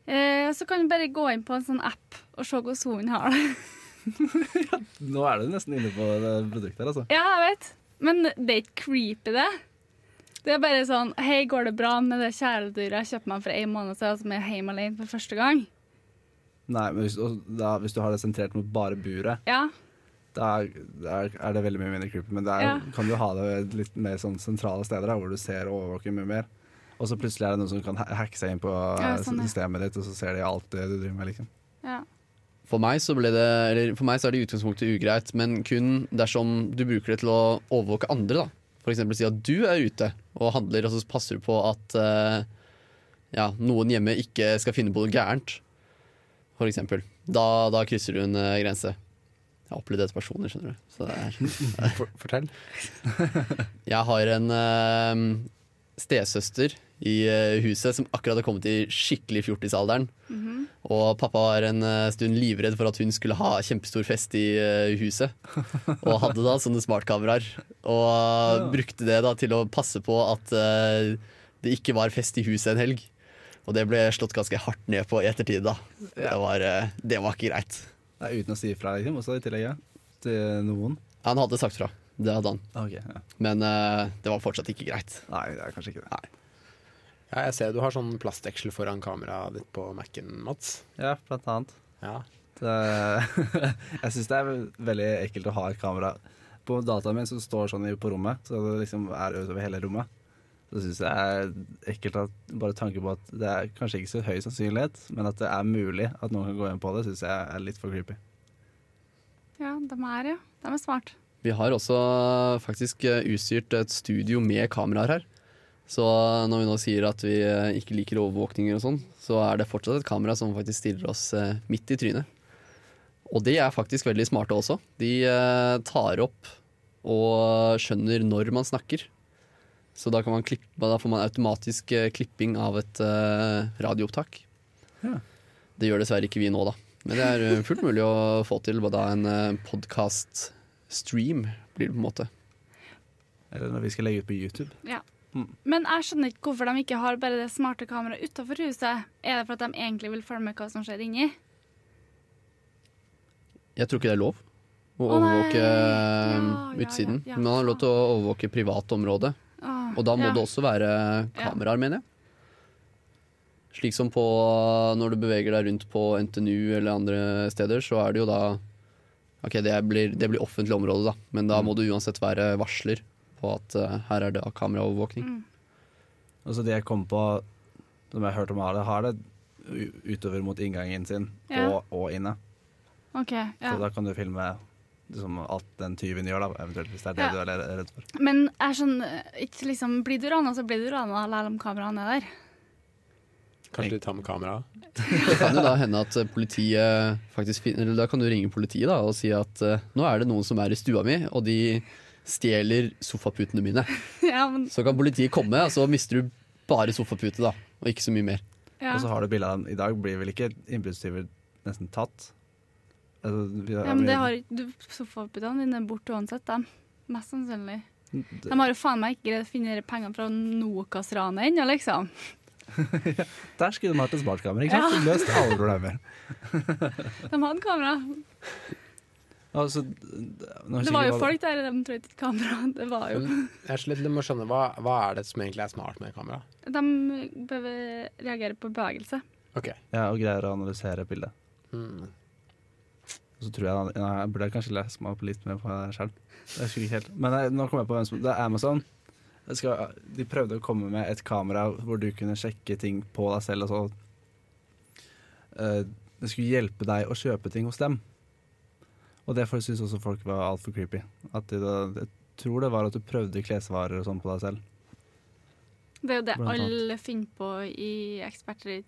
Eh, så kan du bare gå inn på en sånn app og se hvordan hunden har det. Nå er du nesten inne på det produktet her, altså. Ja, jeg vet. Men det er ikke creepy, det. Det er bare sånn Hei, går det bra med det kjæledyret jeg kjøpte meg for en måned siden, som er hjemme alene for første gang? Nei, men hvis, da, hvis du har det sentrert mot bare buret, Ja. da er, da er det veldig mye mindre creepy. Men det er, Ja. kan du ha det litt mer sånn sentrale steder, da, hvor du ser og overvåker mye mer. Og så plutselig er det noen som kan ha- hacke seg inn på Ja, sånn, ja. systemet ditt, og så ser de alt det du driver med, liksom. ja. For meg, så ble det, eller for meg så er det i utgangspunktet ugreit, men kun dersom du bruker det til å overvåke andre. da. For eksempel si at du er ute og handler, og så passer du på at eh, ja, noen hjemme ikke skal finne på noe gærent. For eksempel. Da, da krysser du en eh, grense. Jeg har opplevd dette personlig, skjønner du. Så det er, For, fortell. jeg har en uh, stesøster i uh, huset som akkurat har kommet i skikkelig fjortisalderen. Og pappa var en uh, stund livredd for at hun skulle ha kjempestor fest i huset. Og hadde da sånne smartkameraer. Og brukte det da til å passe på at det ikke var fest i huset en helg. Og det ble slått ganske hardt ned på i ettertid. da Det var, eh, det var ikke greit. Er uten å si ifra, liksom, også i tillegg, ja. Til noen. Han hadde sagt fra. Det hadde han. Ok, ja. Men uh, det var fortsatt ikke greit. Nei, det er kanskje ikke det. Ja, jeg ser du har sånn plastdeksel foran kameraet ditt på Mac-en, Mats. Ja, blant annet. Ja. Det, jeg syns det er veldig ekkelt å ha et kamera på dataen min som står sånn på rommet, så det liksom er utover hele rommet. Så syns jeg er ekkelt at bare tanken på at det er kanskje ikke så høy sannsynlighet, men at det er mulig at noen kan gå inn på det, syns jeg er litt for creepy. ja, de er ja. De er smart. Vi har også faktisk eh, utstyrt et studio med kameraer her. Så når vi nå sier at vi eh, ikke liker overvåkninger og sånn, så er det fortsatt et kamera som faktisk stiller oss eh, midt i trynet. Og de er faktisk veldig smarte også. De eh, tar opp og skjønner når man snakker. Så da, kan man klippe, da får man automatisk eh, klipping av et uh, radioopptak. Ja. Det gjør dessverre ikke vi nå, da. Men det er eh, fullt mulig å få til da en eh, podkast-stream, blir det på en måte. Eller når vi skal legge ut på YouTube. Ja. Men jeg skjønner ikke hvorfor de ikke har bare det smarte kameraet utafor huset. Er det for at de egentlig vil følge med hva som skjer inni? Jeg tror ikke det er lov å overvåke oh, Ja, utsiden. ja, ja, Men man har lov til å overvåke privat område. Og da må ja. det også være kameraer, mener jeg. Slik som på når du beveger deg rundt på NTNU eller andre steder, så er det jo da Ok, det blir, det blir offentlig område, da, men da må Mm. du uansett være varsler på at uh, her er det kameraovervåkning. Mm. Og så det jeg kom på, som jeg har hørt om Arle, har det utover mot inngangen sin Ja. og, og inne. OK. Så da kan du filme liksom, alt den tyven gjør, da, eventuelt hvis det er det Ja. du er redd for. Men jeg skjønner ikke liksom Blir du rana, så blir du rana selv om kameraene er der. Kanskje du tar med kamera? Det kan jo da hende at eh, politiet faktisk finner Da kan du ringe politiet da og si at eh, nå er det noen som er i stua mi, og de stjeler sofaputene mine. ja, men Så kan politiet komme, og så mister du bare sofapute, da. Og ikke så mye mer. ja. Og så har du bilde av dem. I dag blir vel ikke innbruddstyver nesten tatt? Altså, vi har- ja, men det har ikke du Sofaputene dine er borte uansett, dem. Mest sannsynlig. De har jo faen meg ikke greid å finne pengene fra Nokas-ranet ennå, liksom. Der skulle de hatt et smartkamera. ikke sant? Løst alle problemer. De hadde kamera. Altså, Det var jo folk der, de trengte ikke kamera. Det var jo jeg er så litt skjønne hva, hva er det som egentlig er smart med kamera? De bør reagere på bevegelse. Ok. Ja, og greier å analysere bildet. Mm. Så tror jeg, jeg burde kanskje lese meg opp litt mer på det selv. Jeg husker ikke helt. Men jeg, nå kom jeg på hvem som Det er Amazon. Skal, de prøvde å komme med et kamera hvor du kunne sjekke ting på deg selv. Og så eh, Det skulle hjelpe deg å kjøpe ting hos dem. Og det syns også folk var altfor creepy. At de, jeg tror det var at du prøvde klesvarer og sånn på deg selv. Det er jo det alle finner på i eksperter i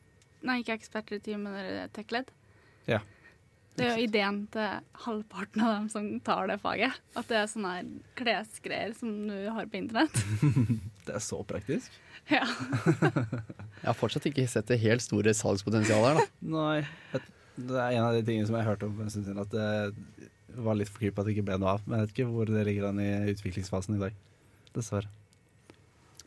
Nei, ikke eksperter i team, men tech-ledd. Ja. Det er jo ideen til halvparten av dem som tar det faget. At det er sånne her klesgreier som du har på internett. Det er så praktisk. Ja. Jeg har fortsatt ikke sett det helt store salgspotensialet her, da. Nei. Det er en av de tingene som jeg hørte om for en stund siden, at det var litt for creepy at det ikke ble noe av. Men jeg vet ikke hvor det ligger an i utviklingsfasen i dag. Dessverre.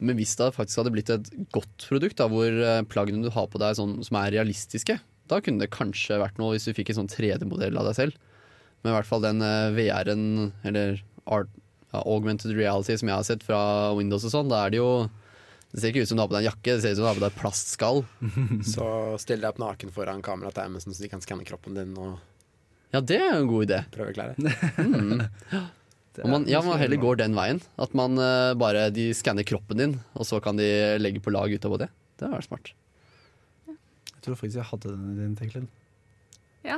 Men hvis det faktisk hadde blitt et godt produkt, da, hvor eh, plaggene du har på deg er sånn, som er realistiske, da kunne det kanskje vært noe hvis du fikk en sånn 3D-modell av deg selv. Men i hvert fall den eh, VR-en, eller art, ja, augmented reality som jeg har sett fra Windows og sånn, da er det jo Det ser ikke ut som du har på deg en jakke, det ser ut som du har på deg et plastskall. Så still deg opp naken foran kameraet til Amazon, så de kan skanne kroppen din og Ja, det er en god idé. prøve å klare. Mm. Og man, ja, man heller går den veien. At man uh, bare de skanner kroppen din, og så kan de legge på lag utover det. Det hadde vært smart. Jeg tror faktisk jeg hadde den ideen, Teklin. Ja.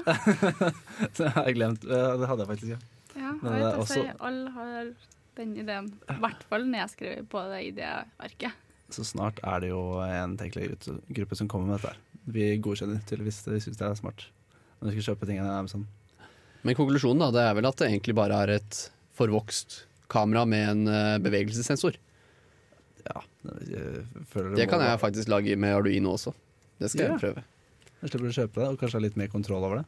Så jeg glemt. Det hadde jeg faktisk, ja. Ja, jeg det vet også- også... Alle har den ideen. I hvert fall nedskrevet på det idéarket. Så snart er det jo en Tekla-gruppe som kommer med dette. her. Vi godkjenner til hvis vi syns det er smart. Når vi skal kjøpe ting av Amazon. Men konklusjonen da, det er vel at det egentlig bare er et forvokst kamera med en eh, bevegelsessensor. Ja, jeg føler Det må kan jeg faktisk lage med Arduino også. Det skal Ja. jeg prøve. Jeg slipper å kjøpe det, og kanskje ha litt mer kontroll over det.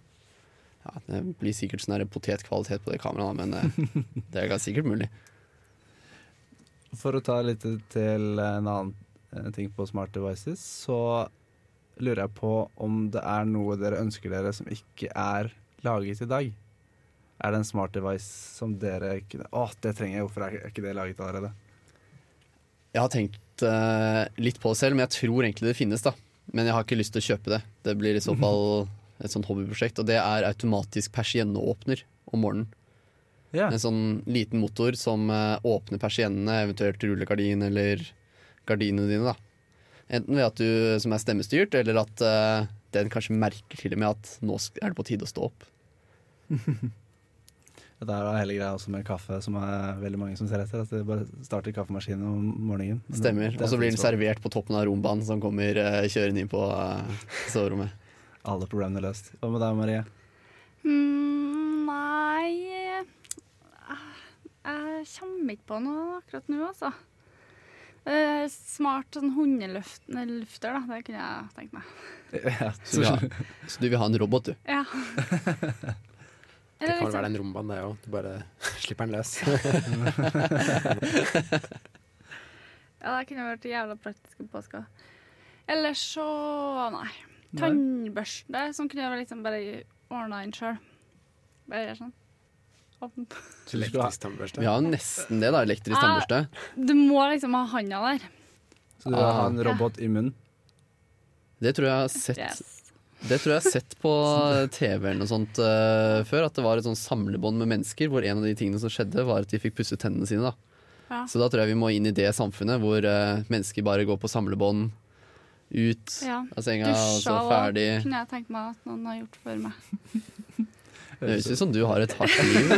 Ja, det blir sikkert sånn potetkvalitet på det kameraet, men eh, det er sikkert mulig. For å ta litt til en annen eh, ting på smart devices, så lurer jeg på om det er noe dere ønsker dere som ikke er laget i dag. Er det en smart device som dere kunne Å, det trenger jeg, hvorfor er ikke det laget allerede? Jeg har tenkt uh, litt på det selv, men jeg tror egentlig det finnes, da. Men jeg har ikke lyst til å kjøpe det. Det blir i så fall et sånt hobbyprosjekt. Og det er automatisk persienneåpner om morgenen. Yeah. En sånn liten motor som eh, åpner persiennene, eventuelt rullegardin eller gardinene dine. da. Enten ved at du som er stemmestyrt, eller at uh, den kanskje merker til og med at nå er det på tide å stå opp. Det er hele greia også med kaffe, som er veldig mange som ser etter. At det bare starter kaffemaskinen om morgenen. Stemmer. Og så blir den servert på toppen av rombanen som kommer eh, kjørende inn på eh, soverommet. Alle problemene løst. Hva med deg, Marie? Mm, nei Jeg kommer ikke på noe akkurat nå, altså. Eh, smart sånn hundelufter, da. Det kunne jeg tenkt meg. Ja, Så, du så du vil ha en robot, du? Ja. Det kan vel liksom- være den rombaen, det òg. Du bare slipper den løs. Ja, det kunne vært jævla praktisk på påska. Eller så nei. Tannbørste som kunne jeg liksom bare ordna inn sjøl. Bare gjøre sånn. Elektrisk tannbørste. Vi har nesten det, da. Elektrisk tannbørste. Du må liksom ha handa der. Så du vil ha Ah. en robot i munnen? Det tror jeg har sett Yes. Det tror jeg jeg har sett på TV eller noe sånt uh, før. At det var et sånn samlebånd med mennesker hvor en av de tingene som skjedde, var at de fikk pusse tennene sine. da Ja. Så da tror jeg vi må inn i det samfunnet hvor uh, mennesker bare går på samlebånd ut Ja. av senga, og så Dusja ferdig. kunne jeg tenkt meg at noen har gjort før meg. Det høres ut som du har et hardt liv.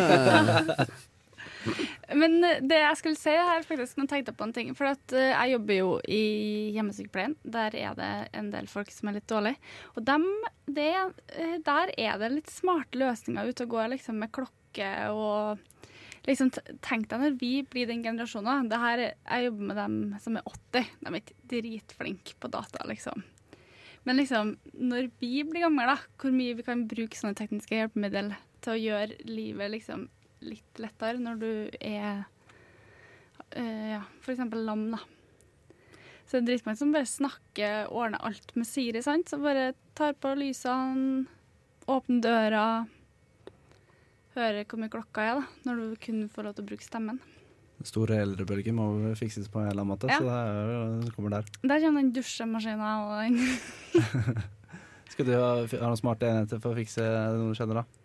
Men eh, det jeg skulle si her, faktisk, nå tenkte jeg på en ting. For at eh, jeg jobber jo i hjemmesykepleien. Der er det en del folk som er litt dårlige. Og dem, det, eh, der er det litt smarte løsninger ute og går liksom med klokke og Liksom, Tenk deg når vi blir den generasjonen. Det her, er- jeg jobber med dem som er 80. De er ikke dritflinke på data, liksom. Men liksom, når vi blir gamle, da, hvor mye vi kan bruke sånne tekniske hjelpemidler til å gjøre livet liksom litt lettere når du er uh, ja, eksempel lam, da. Så det er dritmange som bare snakker, ordner alt med Siri, sant? Så bare tar på lysene, åpner døra, hører hvor mye klokka er, da, når du kun får lov til å bruke stemmen. Den store eldrebølgen må fikses på en eller annen måte, Ja. så det er det kommer der. Der kommer den dusjemaskina og den Skal du ha, ha noen smarte enheter for å fikse noe du kjenner, da?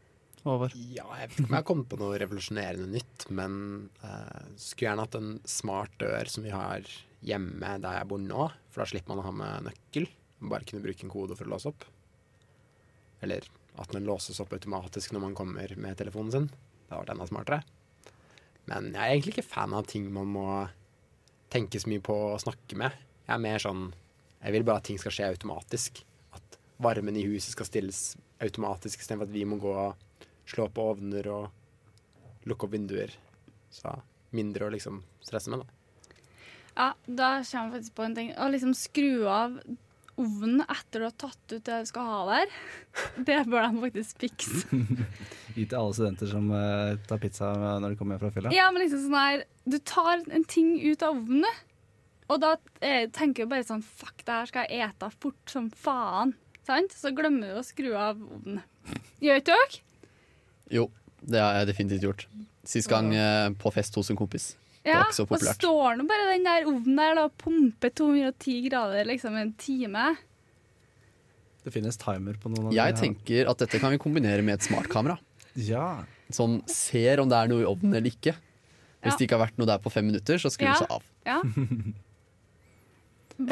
Håvard? Ja, jeg vet ikke om jeg har kommet på noe revolusjonerende nytt, men uh, skulle gjerne hatt en smart dør som vi har hjemme der jeg bor nå, for da slipper man å ha med nøkkel. Bare kunne bruke en kode for å låse opp. Eller at den låses opp automatisk når man kommer med telefonen sin. Det har vært enda smartere. Men jeg er egentlig ikke fan av ting man må tenke så mye på å snakke med. Jeg er mer sånn Jeg vil bare at ting skal skje automatisk. At varmen i huset skal stilles automatisk istedenfor at vi må gå og slå på ovner og lukke opp vinduer. Så mindre å liksom stresse med, da. Ja, da kommer jeg faktisk på en ting. Å liksom skru av ovnen etter du har tatt ut det du skal ha der, det bør de faktisk fikse. Gi til alle studenter som uh, tar pizza når de kommer hjem fra fylla. Ja, men liksom sånn her Du tar en ting ut av ovnen, og da eh, tenker du bare sånn Fuck, det her skal jeg ete fort som faen. Sant? Så glemmer du å skru av ovnen. Gjør ikke dere? Jo, det har jeg definitivt gjort. Sist gang eh, på fest hos en kompis. Ja, var ikke så og populært. står nå bare den der ovnen der da, og pumper 210 grader liksom en time. Det finnes timer på noen av Jeg de her. tenker at dette kan vi kombinere med et smartkamera. Ja. Som ser om det er noe i ovnen eller ikke. Hvis Ja. det ikke har vært noe der på fem minutter, så skrur Ja. det seg av. Ja.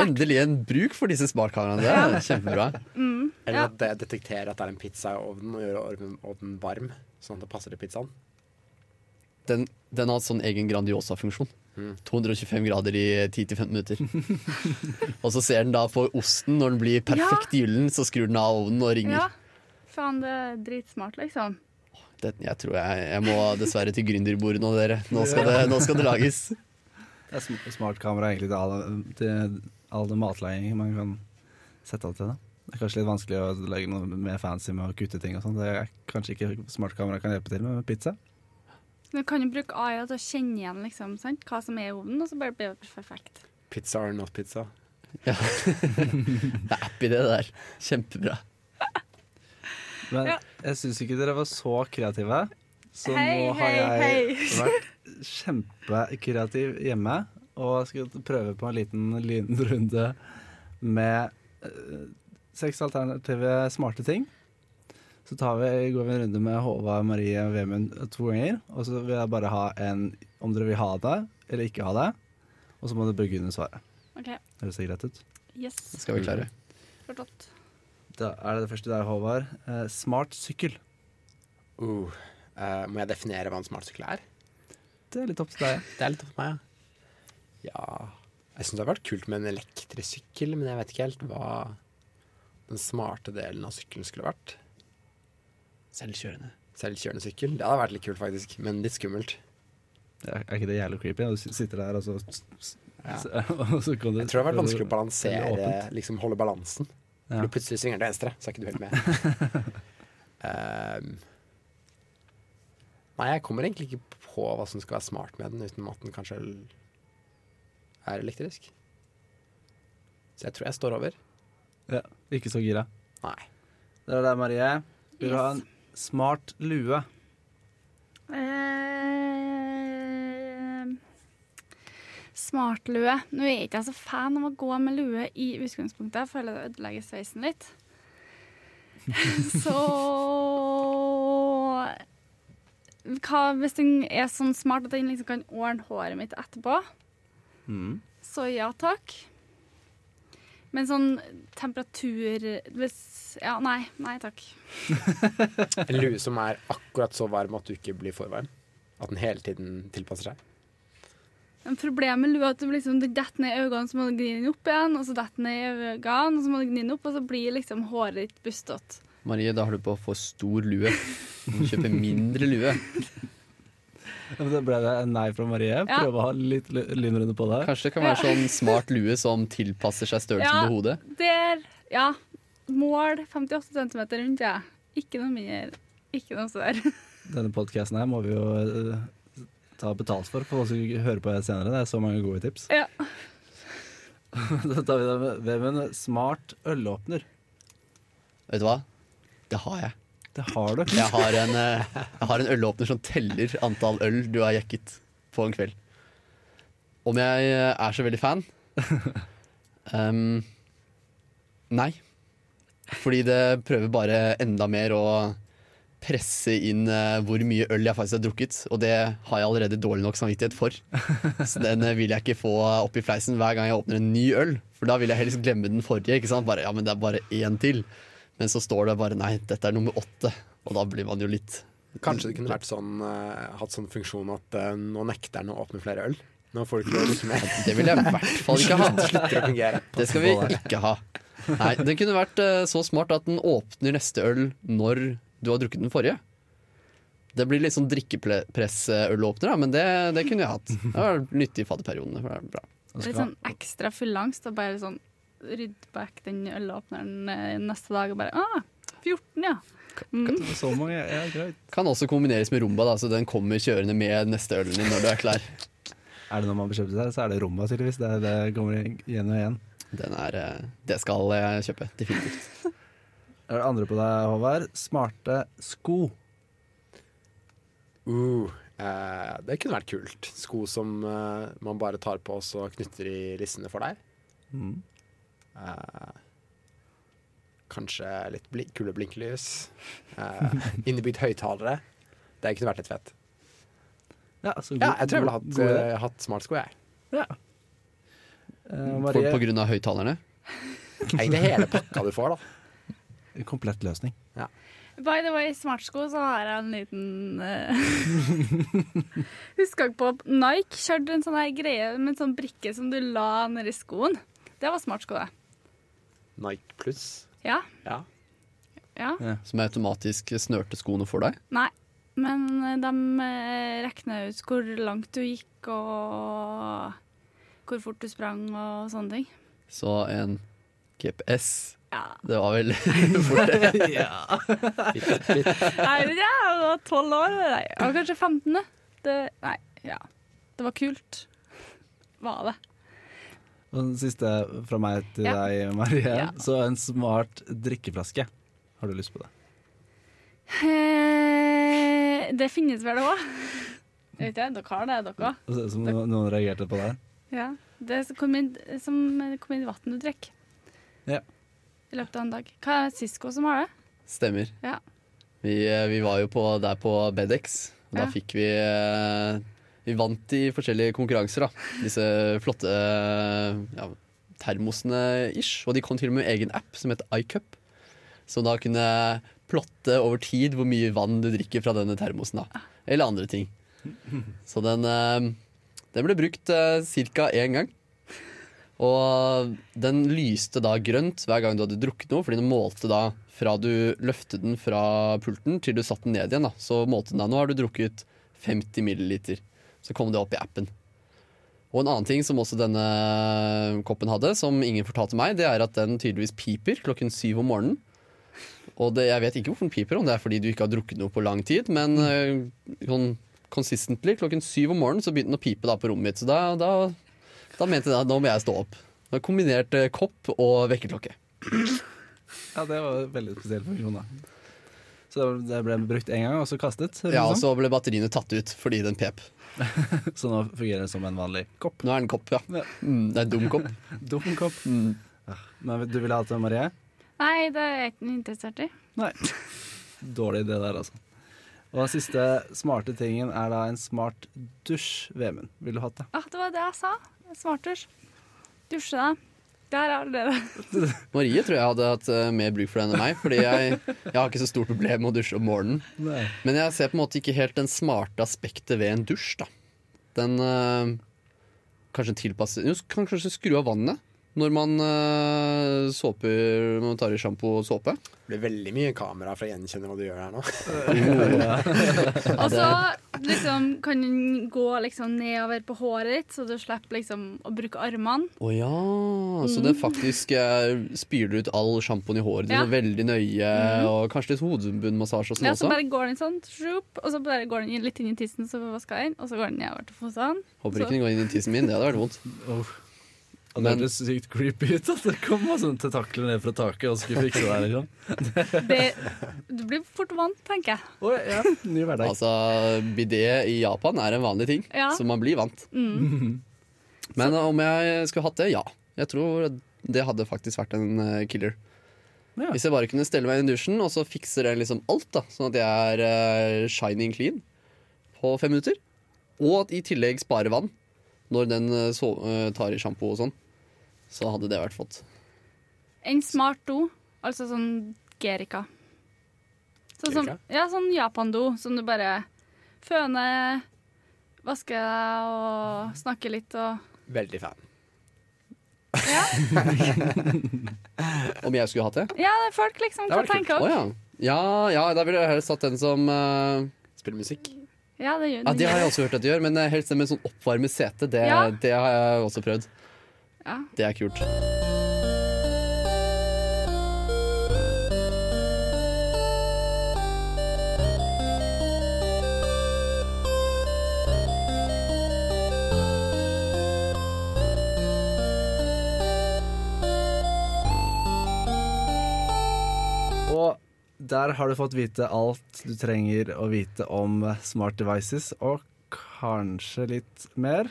Endelig en bruk for disse smartkameraene. Det er kjempebra. Mm, Eller ja. at det detekterer at det er en pizza i ovnen, og gjør ovnen- ovnen varm, sånn at det passer til pizzaen. Den, den har sånn egen Grandiosa-funksjon. Mm. 225 grader i 10-15 minutter. og så ser den da på osten, når den blir perfekt gyllen, så skrur den av ovnen og ringer. ja. Faen, det er dritsmart, liksom. Det, jeg tror jeg, jeg må dessverre til gründerbordet nå, dere. Nå skal det, nå skal det lages. Det er smart smartkamera egentlig til all, til all den matlaging man kan sette opp til det. Det er kanskje litt vanskelig å legge noe mer fancy med å kutte ting og sånn. Det er kanskje ikke smartkamera kan hjelpe til med, med pizza. Du kan jo bruke AI til å kjenne igjen liksom, sant? hva som er i ovnen, og så bare blir det perfekt. Pizza or not pizza. Det er app i det der. Kjempebra. Men Ja. jeg syns ikke dere var så kreative. Så Hei, nå har hei, jeg hei. vært kjempekreativ hjemme og skal prøve på en liten lynrunde med eh, seks alternative smarte ting. Så tar vi, går vi en runde med Håvard, Marie og Vemund to ganger. Og så vil jeg bare ha en om dere vil ha det eller ikke ha det. Og så må dere begrunne svaret. svare. Høres det greit ut? Yes. Det skal vi klare. Forstått. Da er det det første der, Håvard. Eh, smart sykkel. Uh, uh, må jeg definere hva en smart sykkel er? Det er litt opp til deg. Det er litt opp til meg, ja. Ja Jeg syns det hadde vært kult med en elektrisk sykkel, men jeg vet ikke helt hva den smarte delen av sykkelen skulle vært. Selvkjørende. Selvkjørende sykkel. Det hadde vært litt kult, faktisk, men litt skummelt. Er er ikke det jævlig creepy? Du sitter der, og så, Ja. og så kan du Jeg tror det har vært vanskelig å balansere, liksom holde balansen. Ja. For du plutselig svinger den til venstre, så er ikke du helt med. um, nei, jeg kommer egentlig ikke på hva som skal være smart med den, uten at den kanskje er elektrisk. Så jeg tror jeg står over. Ja, ikke så gira. Nei. Det er det, Marie. Vil du ha en smart lue? Eh, Smartlue. Nå er jeg ikke så fan av å gå med lue i utgangspunktet. Jeg føler det ødelegger sveisen litt. Så hva, Hvis den er sånn smart at den liksom kan ordne håret mitt etterpå, Mm. så ja takk. Men sånn temperatur Ja, nei. Nei takk. En lue som er akkurat så varm at du ikke blir for varm. At den hele tiden tilpasser seg. Men problemet med lua er at du liksom, du detter ned i øynene, så må du gni den opp igjen, og så detter ned i øynene, og så må du gni den opp, og så blir liksom håret ditt bustete. Marie, da har du på for stor lue. Du må kjøpe mindre lue. Ble det en nei fra Marie. Prøve å ha litt lynrunde på det. Kanskje det kan være sånn smart lue som tilpasser seg størrelsen Ja. på hodet. Der, ja. Mål 58 cm rundt, ja. Ikke noe mindre. Ikke noe større. Denne podkasten her må vi jo uh, ta betalt for for å høre på det senere. Det er så mange gode tips. Ja. Da tar vi det med Vemund. Smart ølåpner. Vet du hva? Det har jeg. Det har du. Jeg har en, eh, jeg har en ølåpner som teller antall øl du har jekket på en kveld. Om jeg eh, er så veldig fan? Um, nei. Fordi det prøver bare enda mer å presse inn eh, hvor mye øl jeg faktisk har drukket. Og det har jeg allerede dårlig nok samvittighet for. Så den vil jeg ikke få opp i fleisen hver gang jeg åpner en ny øl. For da vil jeg helst glemme den forrige. Ikke? Bare, ja, men det er bare én til. Men så står det bare nei, dette er nummer åtte. Og da blir man jo litt Kanskje det kunne vært sånn, eh, hatt sånn funksjon at eh, nå nekter den å åpne flere øl. Nå får du ikke lov å drikke mer. Det vil jeg i hvert fall ikke ha. Det slutter å fungere. Det skal vi ikke ha. Nei, Den kunne vært eh, så smart at den åpner neste øl når du har drukket den forrige. Det blir litt sånn drikkepressølåpner, men det, det kunne jeg hatt. Det var nyttig i fadderperiodene. er Litt sånn ekstra fullangst og bare sånn rydde vekk den ølåpneren eh, neste dag og bare ah, 14, ja. Mm. Så mange, ja, greit. Kan også kombineres med rumba, da, så den kommer kjørende med neste ølen din når du er klar. Er det når man bekjøper seg, så er det rumba, tydeligvis. Det, det kommer igjen og igjen. Den er, eh, det skal jeg kjøpe, definitivt. Er det andre på deg, Håvard? Smarte sko. Uh, eh, det kunne vært kult. Sko som eh, man bare tar på og så knytter i lissene for deg. Mm. Eh, kanskje litt bli kule blinklys. Uh, innebygd høyttalere. Det kunne vært litt fett. Ja, så Ja, jeg tror jeg ville hatt, uh, eh, hatt smartsko, jeg. Ja. Eh, For, Marie, på grunn av høyttalerne. Egentlig hele pakka du får, da. en komplett løsning. By the way, smartsko, så har jeg en liten uh, Huska dere på Nike kjørte en sånn her greie med en sånn brikke som du la nedi skoen? Det var smartsko, det. Nike pluss. Ja. Ja. ja. Som automatisk snørte skoene for deg. Nei. Men eh, de uh, regna ut hvor langt du gikk, og hvor fort du sprang og sånne ting. Så en GPS. Ja. Det var vel fort det. Litt. Nei, ja, jeg var tolv år. Nei, jeg var kanskje 15. Det, nei, ja. Det var kult. Var det. Og den siste fra meg til Ja. deg, Marie. Ja. Så en smart drikkeflaske. Har du lyst på det? Eh, det finnes vel òg? Vet jeg, dere har det, dere òg? Som noen reagerte på det? Ja. Det kommer inn, som kommer inn i vann du drikker. Ja. I løpet av en dag. Hva er Cisco som har det? Stemmer. Ja. Vi, eh, vi var jo på, der på Bedex. Og Da Ja. fikk vi eh, Vi vant i forskjellige konkurranser, da. Disse flotte eh, ja, termosene ish. Og de kom til og med med egen app som het iCup. Som da kunne plotte over tid hvor mye vann du drikker fra denne termosen. da Eller andre ting. Så den, eh, den ble brukt uh, ca. én gang. Og den lyste da grønt hver gang du hadde drukket noe, fordi den målte da fra du løftet den fra pulten til du satte den ned igjen. da Så målte den da nå har du drukket 50 milliliter. Så kom det opp i appen. Og en annen ting som også denne koppen hadde, som ingen fortalte meg, det er at den tydeligvis piper klokken syv om morgenen. Og det, jeg vet ikke hvorfor den piper, om det er fordi du ikke har drukket noe på lang tid, men eh, sånn consistently klokken syv om morgenen så begynte den å pipe da på rommet mitt. Så da, da, da mente jeg at nå må jeg stå opp. Det var kombinert eh, kopp og vekkerklokke. Ja, det var en veldig spesiell funksjon, da. Så det ble brukt én gang, og så kastet? Ja, og så ble batteriene tatt ut fordi den pep. Så nå fungerer det som en vanlig kopp. Nå er det en kopp, ja. Ja. Mm, det er en dum kopp. Dum kopp. Mm. Men du ville ha det, Marie? Nei, det er jeg ikke interessert i. Nei. Dårlig idé der, altså. Og den siste smarte tingen er da en smart dusj, Vemund. Ville du hatt det? Ah, det var det jeg sa. Smartdusj. Dusje deg. Det er det allerede. Marie tror jeg hadde hatt eh, mer bruk for den enn meg, fordi jeg, jeg har ikke så stort problem med å dusje om morgenen. Nei. Men jeg ser på en måte ikke helt den smarte aspektet ved en dusj, da. Den eh, Kanskje tilpasser kanskje skru av vannet når man uh, såper man tar i sjampo og såpe. Det blir veldig mye kamera for å gjenkjenne hva du gjør her nå. Og så liksom, kan den gå liksom nedover på håret ditt, så du slipper liksom å bruke armene. Å ja, så det faktisk uh, spyler ut all sjampoen i håret ditt Ja. veldig nøye, og kanskje litt hodebunnmassasje og sånn Ja, så bare går den sånn, shup, og så bare går den litt inn i tissen, så vasker jeg den, og så går den nedover til føttene. Håper ikke den går inn i tissen min, det hadde vært vondt. Oh. Og det Men- hørtes sykt creepy ut at det kom sånn tentakler ned fra taket og skulle fikse det. Liksom. Det, du blir fort vant, tenker jeg. Oh, ja, ny hverdag. Altså, bidé i Japan er en vanlig ting, Ja. så man blir vant. Mm. Men om jeg skulle hatt det, ja. Jeg tror det hadde faktisk vært en eh, killer. Ja. Hvis jeg bare kunne stelle meg i dusjen, og så fikser jeg liksom alt, da, sånn at jeg er uh, shining clean på fem minutter. Og at i tillegg spare vann når den eh, så, eh, tar i sjampo og sånn. Så hadde det vært flott. En smart do, altså sånn Gerica. Sånn som, ja, sånn Japan-do, som du bare føner, vasker deg og snakker litt og Veldig fan. Ja, Om jeg skulle hatt det? ja folk liksom kan tenke opp dere? ja. ja. Ja, da ville jeg helst hatt den som uh, Spiller musikk. Ja, det gjør Ja, det har jeg også hørt at de gjør, men eh, helst med sånn oppvarmet sete. Det, Ja. det har jeg også prøvd. Ja. Det er kult. Der har du fått vite alt du trenger å vite om smart devices, og kanskje litt mer.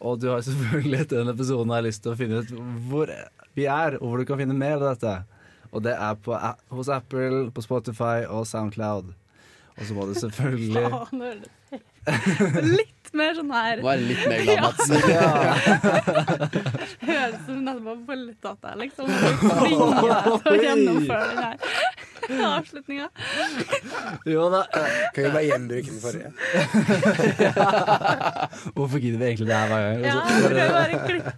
Og du har selvfølgelig etter denne episoden har lyst til å finne ut hvor vi er, og hvor du kan finne mer av dette. Og det er på, hos Apple, på Spotify og Soundcloud. Og så må du selvfølgelig Litt mer sånn her være litt mer glad, Mats. Høres ut som nettopp har voldtatt deg, liksom. Og deg til å gjennomføre den her avslutninga. Jo da. Kan vi bare gjenbruke den forrige? Hvorfor gidder vi egentlig det her hver gang? Ja, Og så- det bare klippe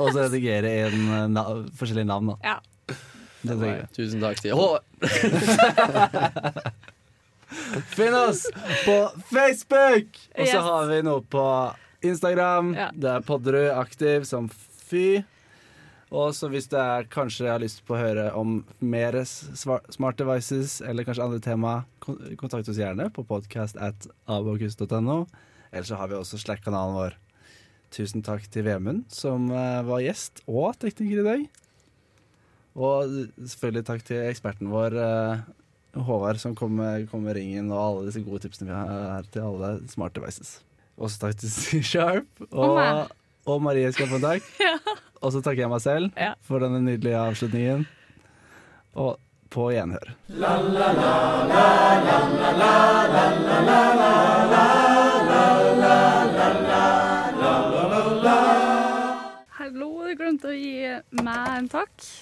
Og så redigere en, eh, na forskjellige navn, da. Ja. Det. Tusen takk til Håvard. Finn oss på Facebook! Og så har vi noe på Instagram. Ja. Det er Podderud aktiv som fy. Og så hvis det er kanskje jeg har lyst på å høre om mer smart devices eller kanskje andre tema, kontakt oss gjerne på podcast at abokus.no. Eller så har vi også Slack-kanalen vår. Tusen takk til Vemund, som eh, var gjest og tekniker i dag. Og selvfølgelig takk til eksperten vår, eh, Håvard, som kom med, kom med ringen og alle disse gode tipsene vi har til alle smart devices. Også takk til C-Sharp Og og, og Marie en takk. Og så takker jeg meg selv Ja. for denne nydelige avslutningen. Og på gjenhør. Hallo, du glemte å gi meg en takk.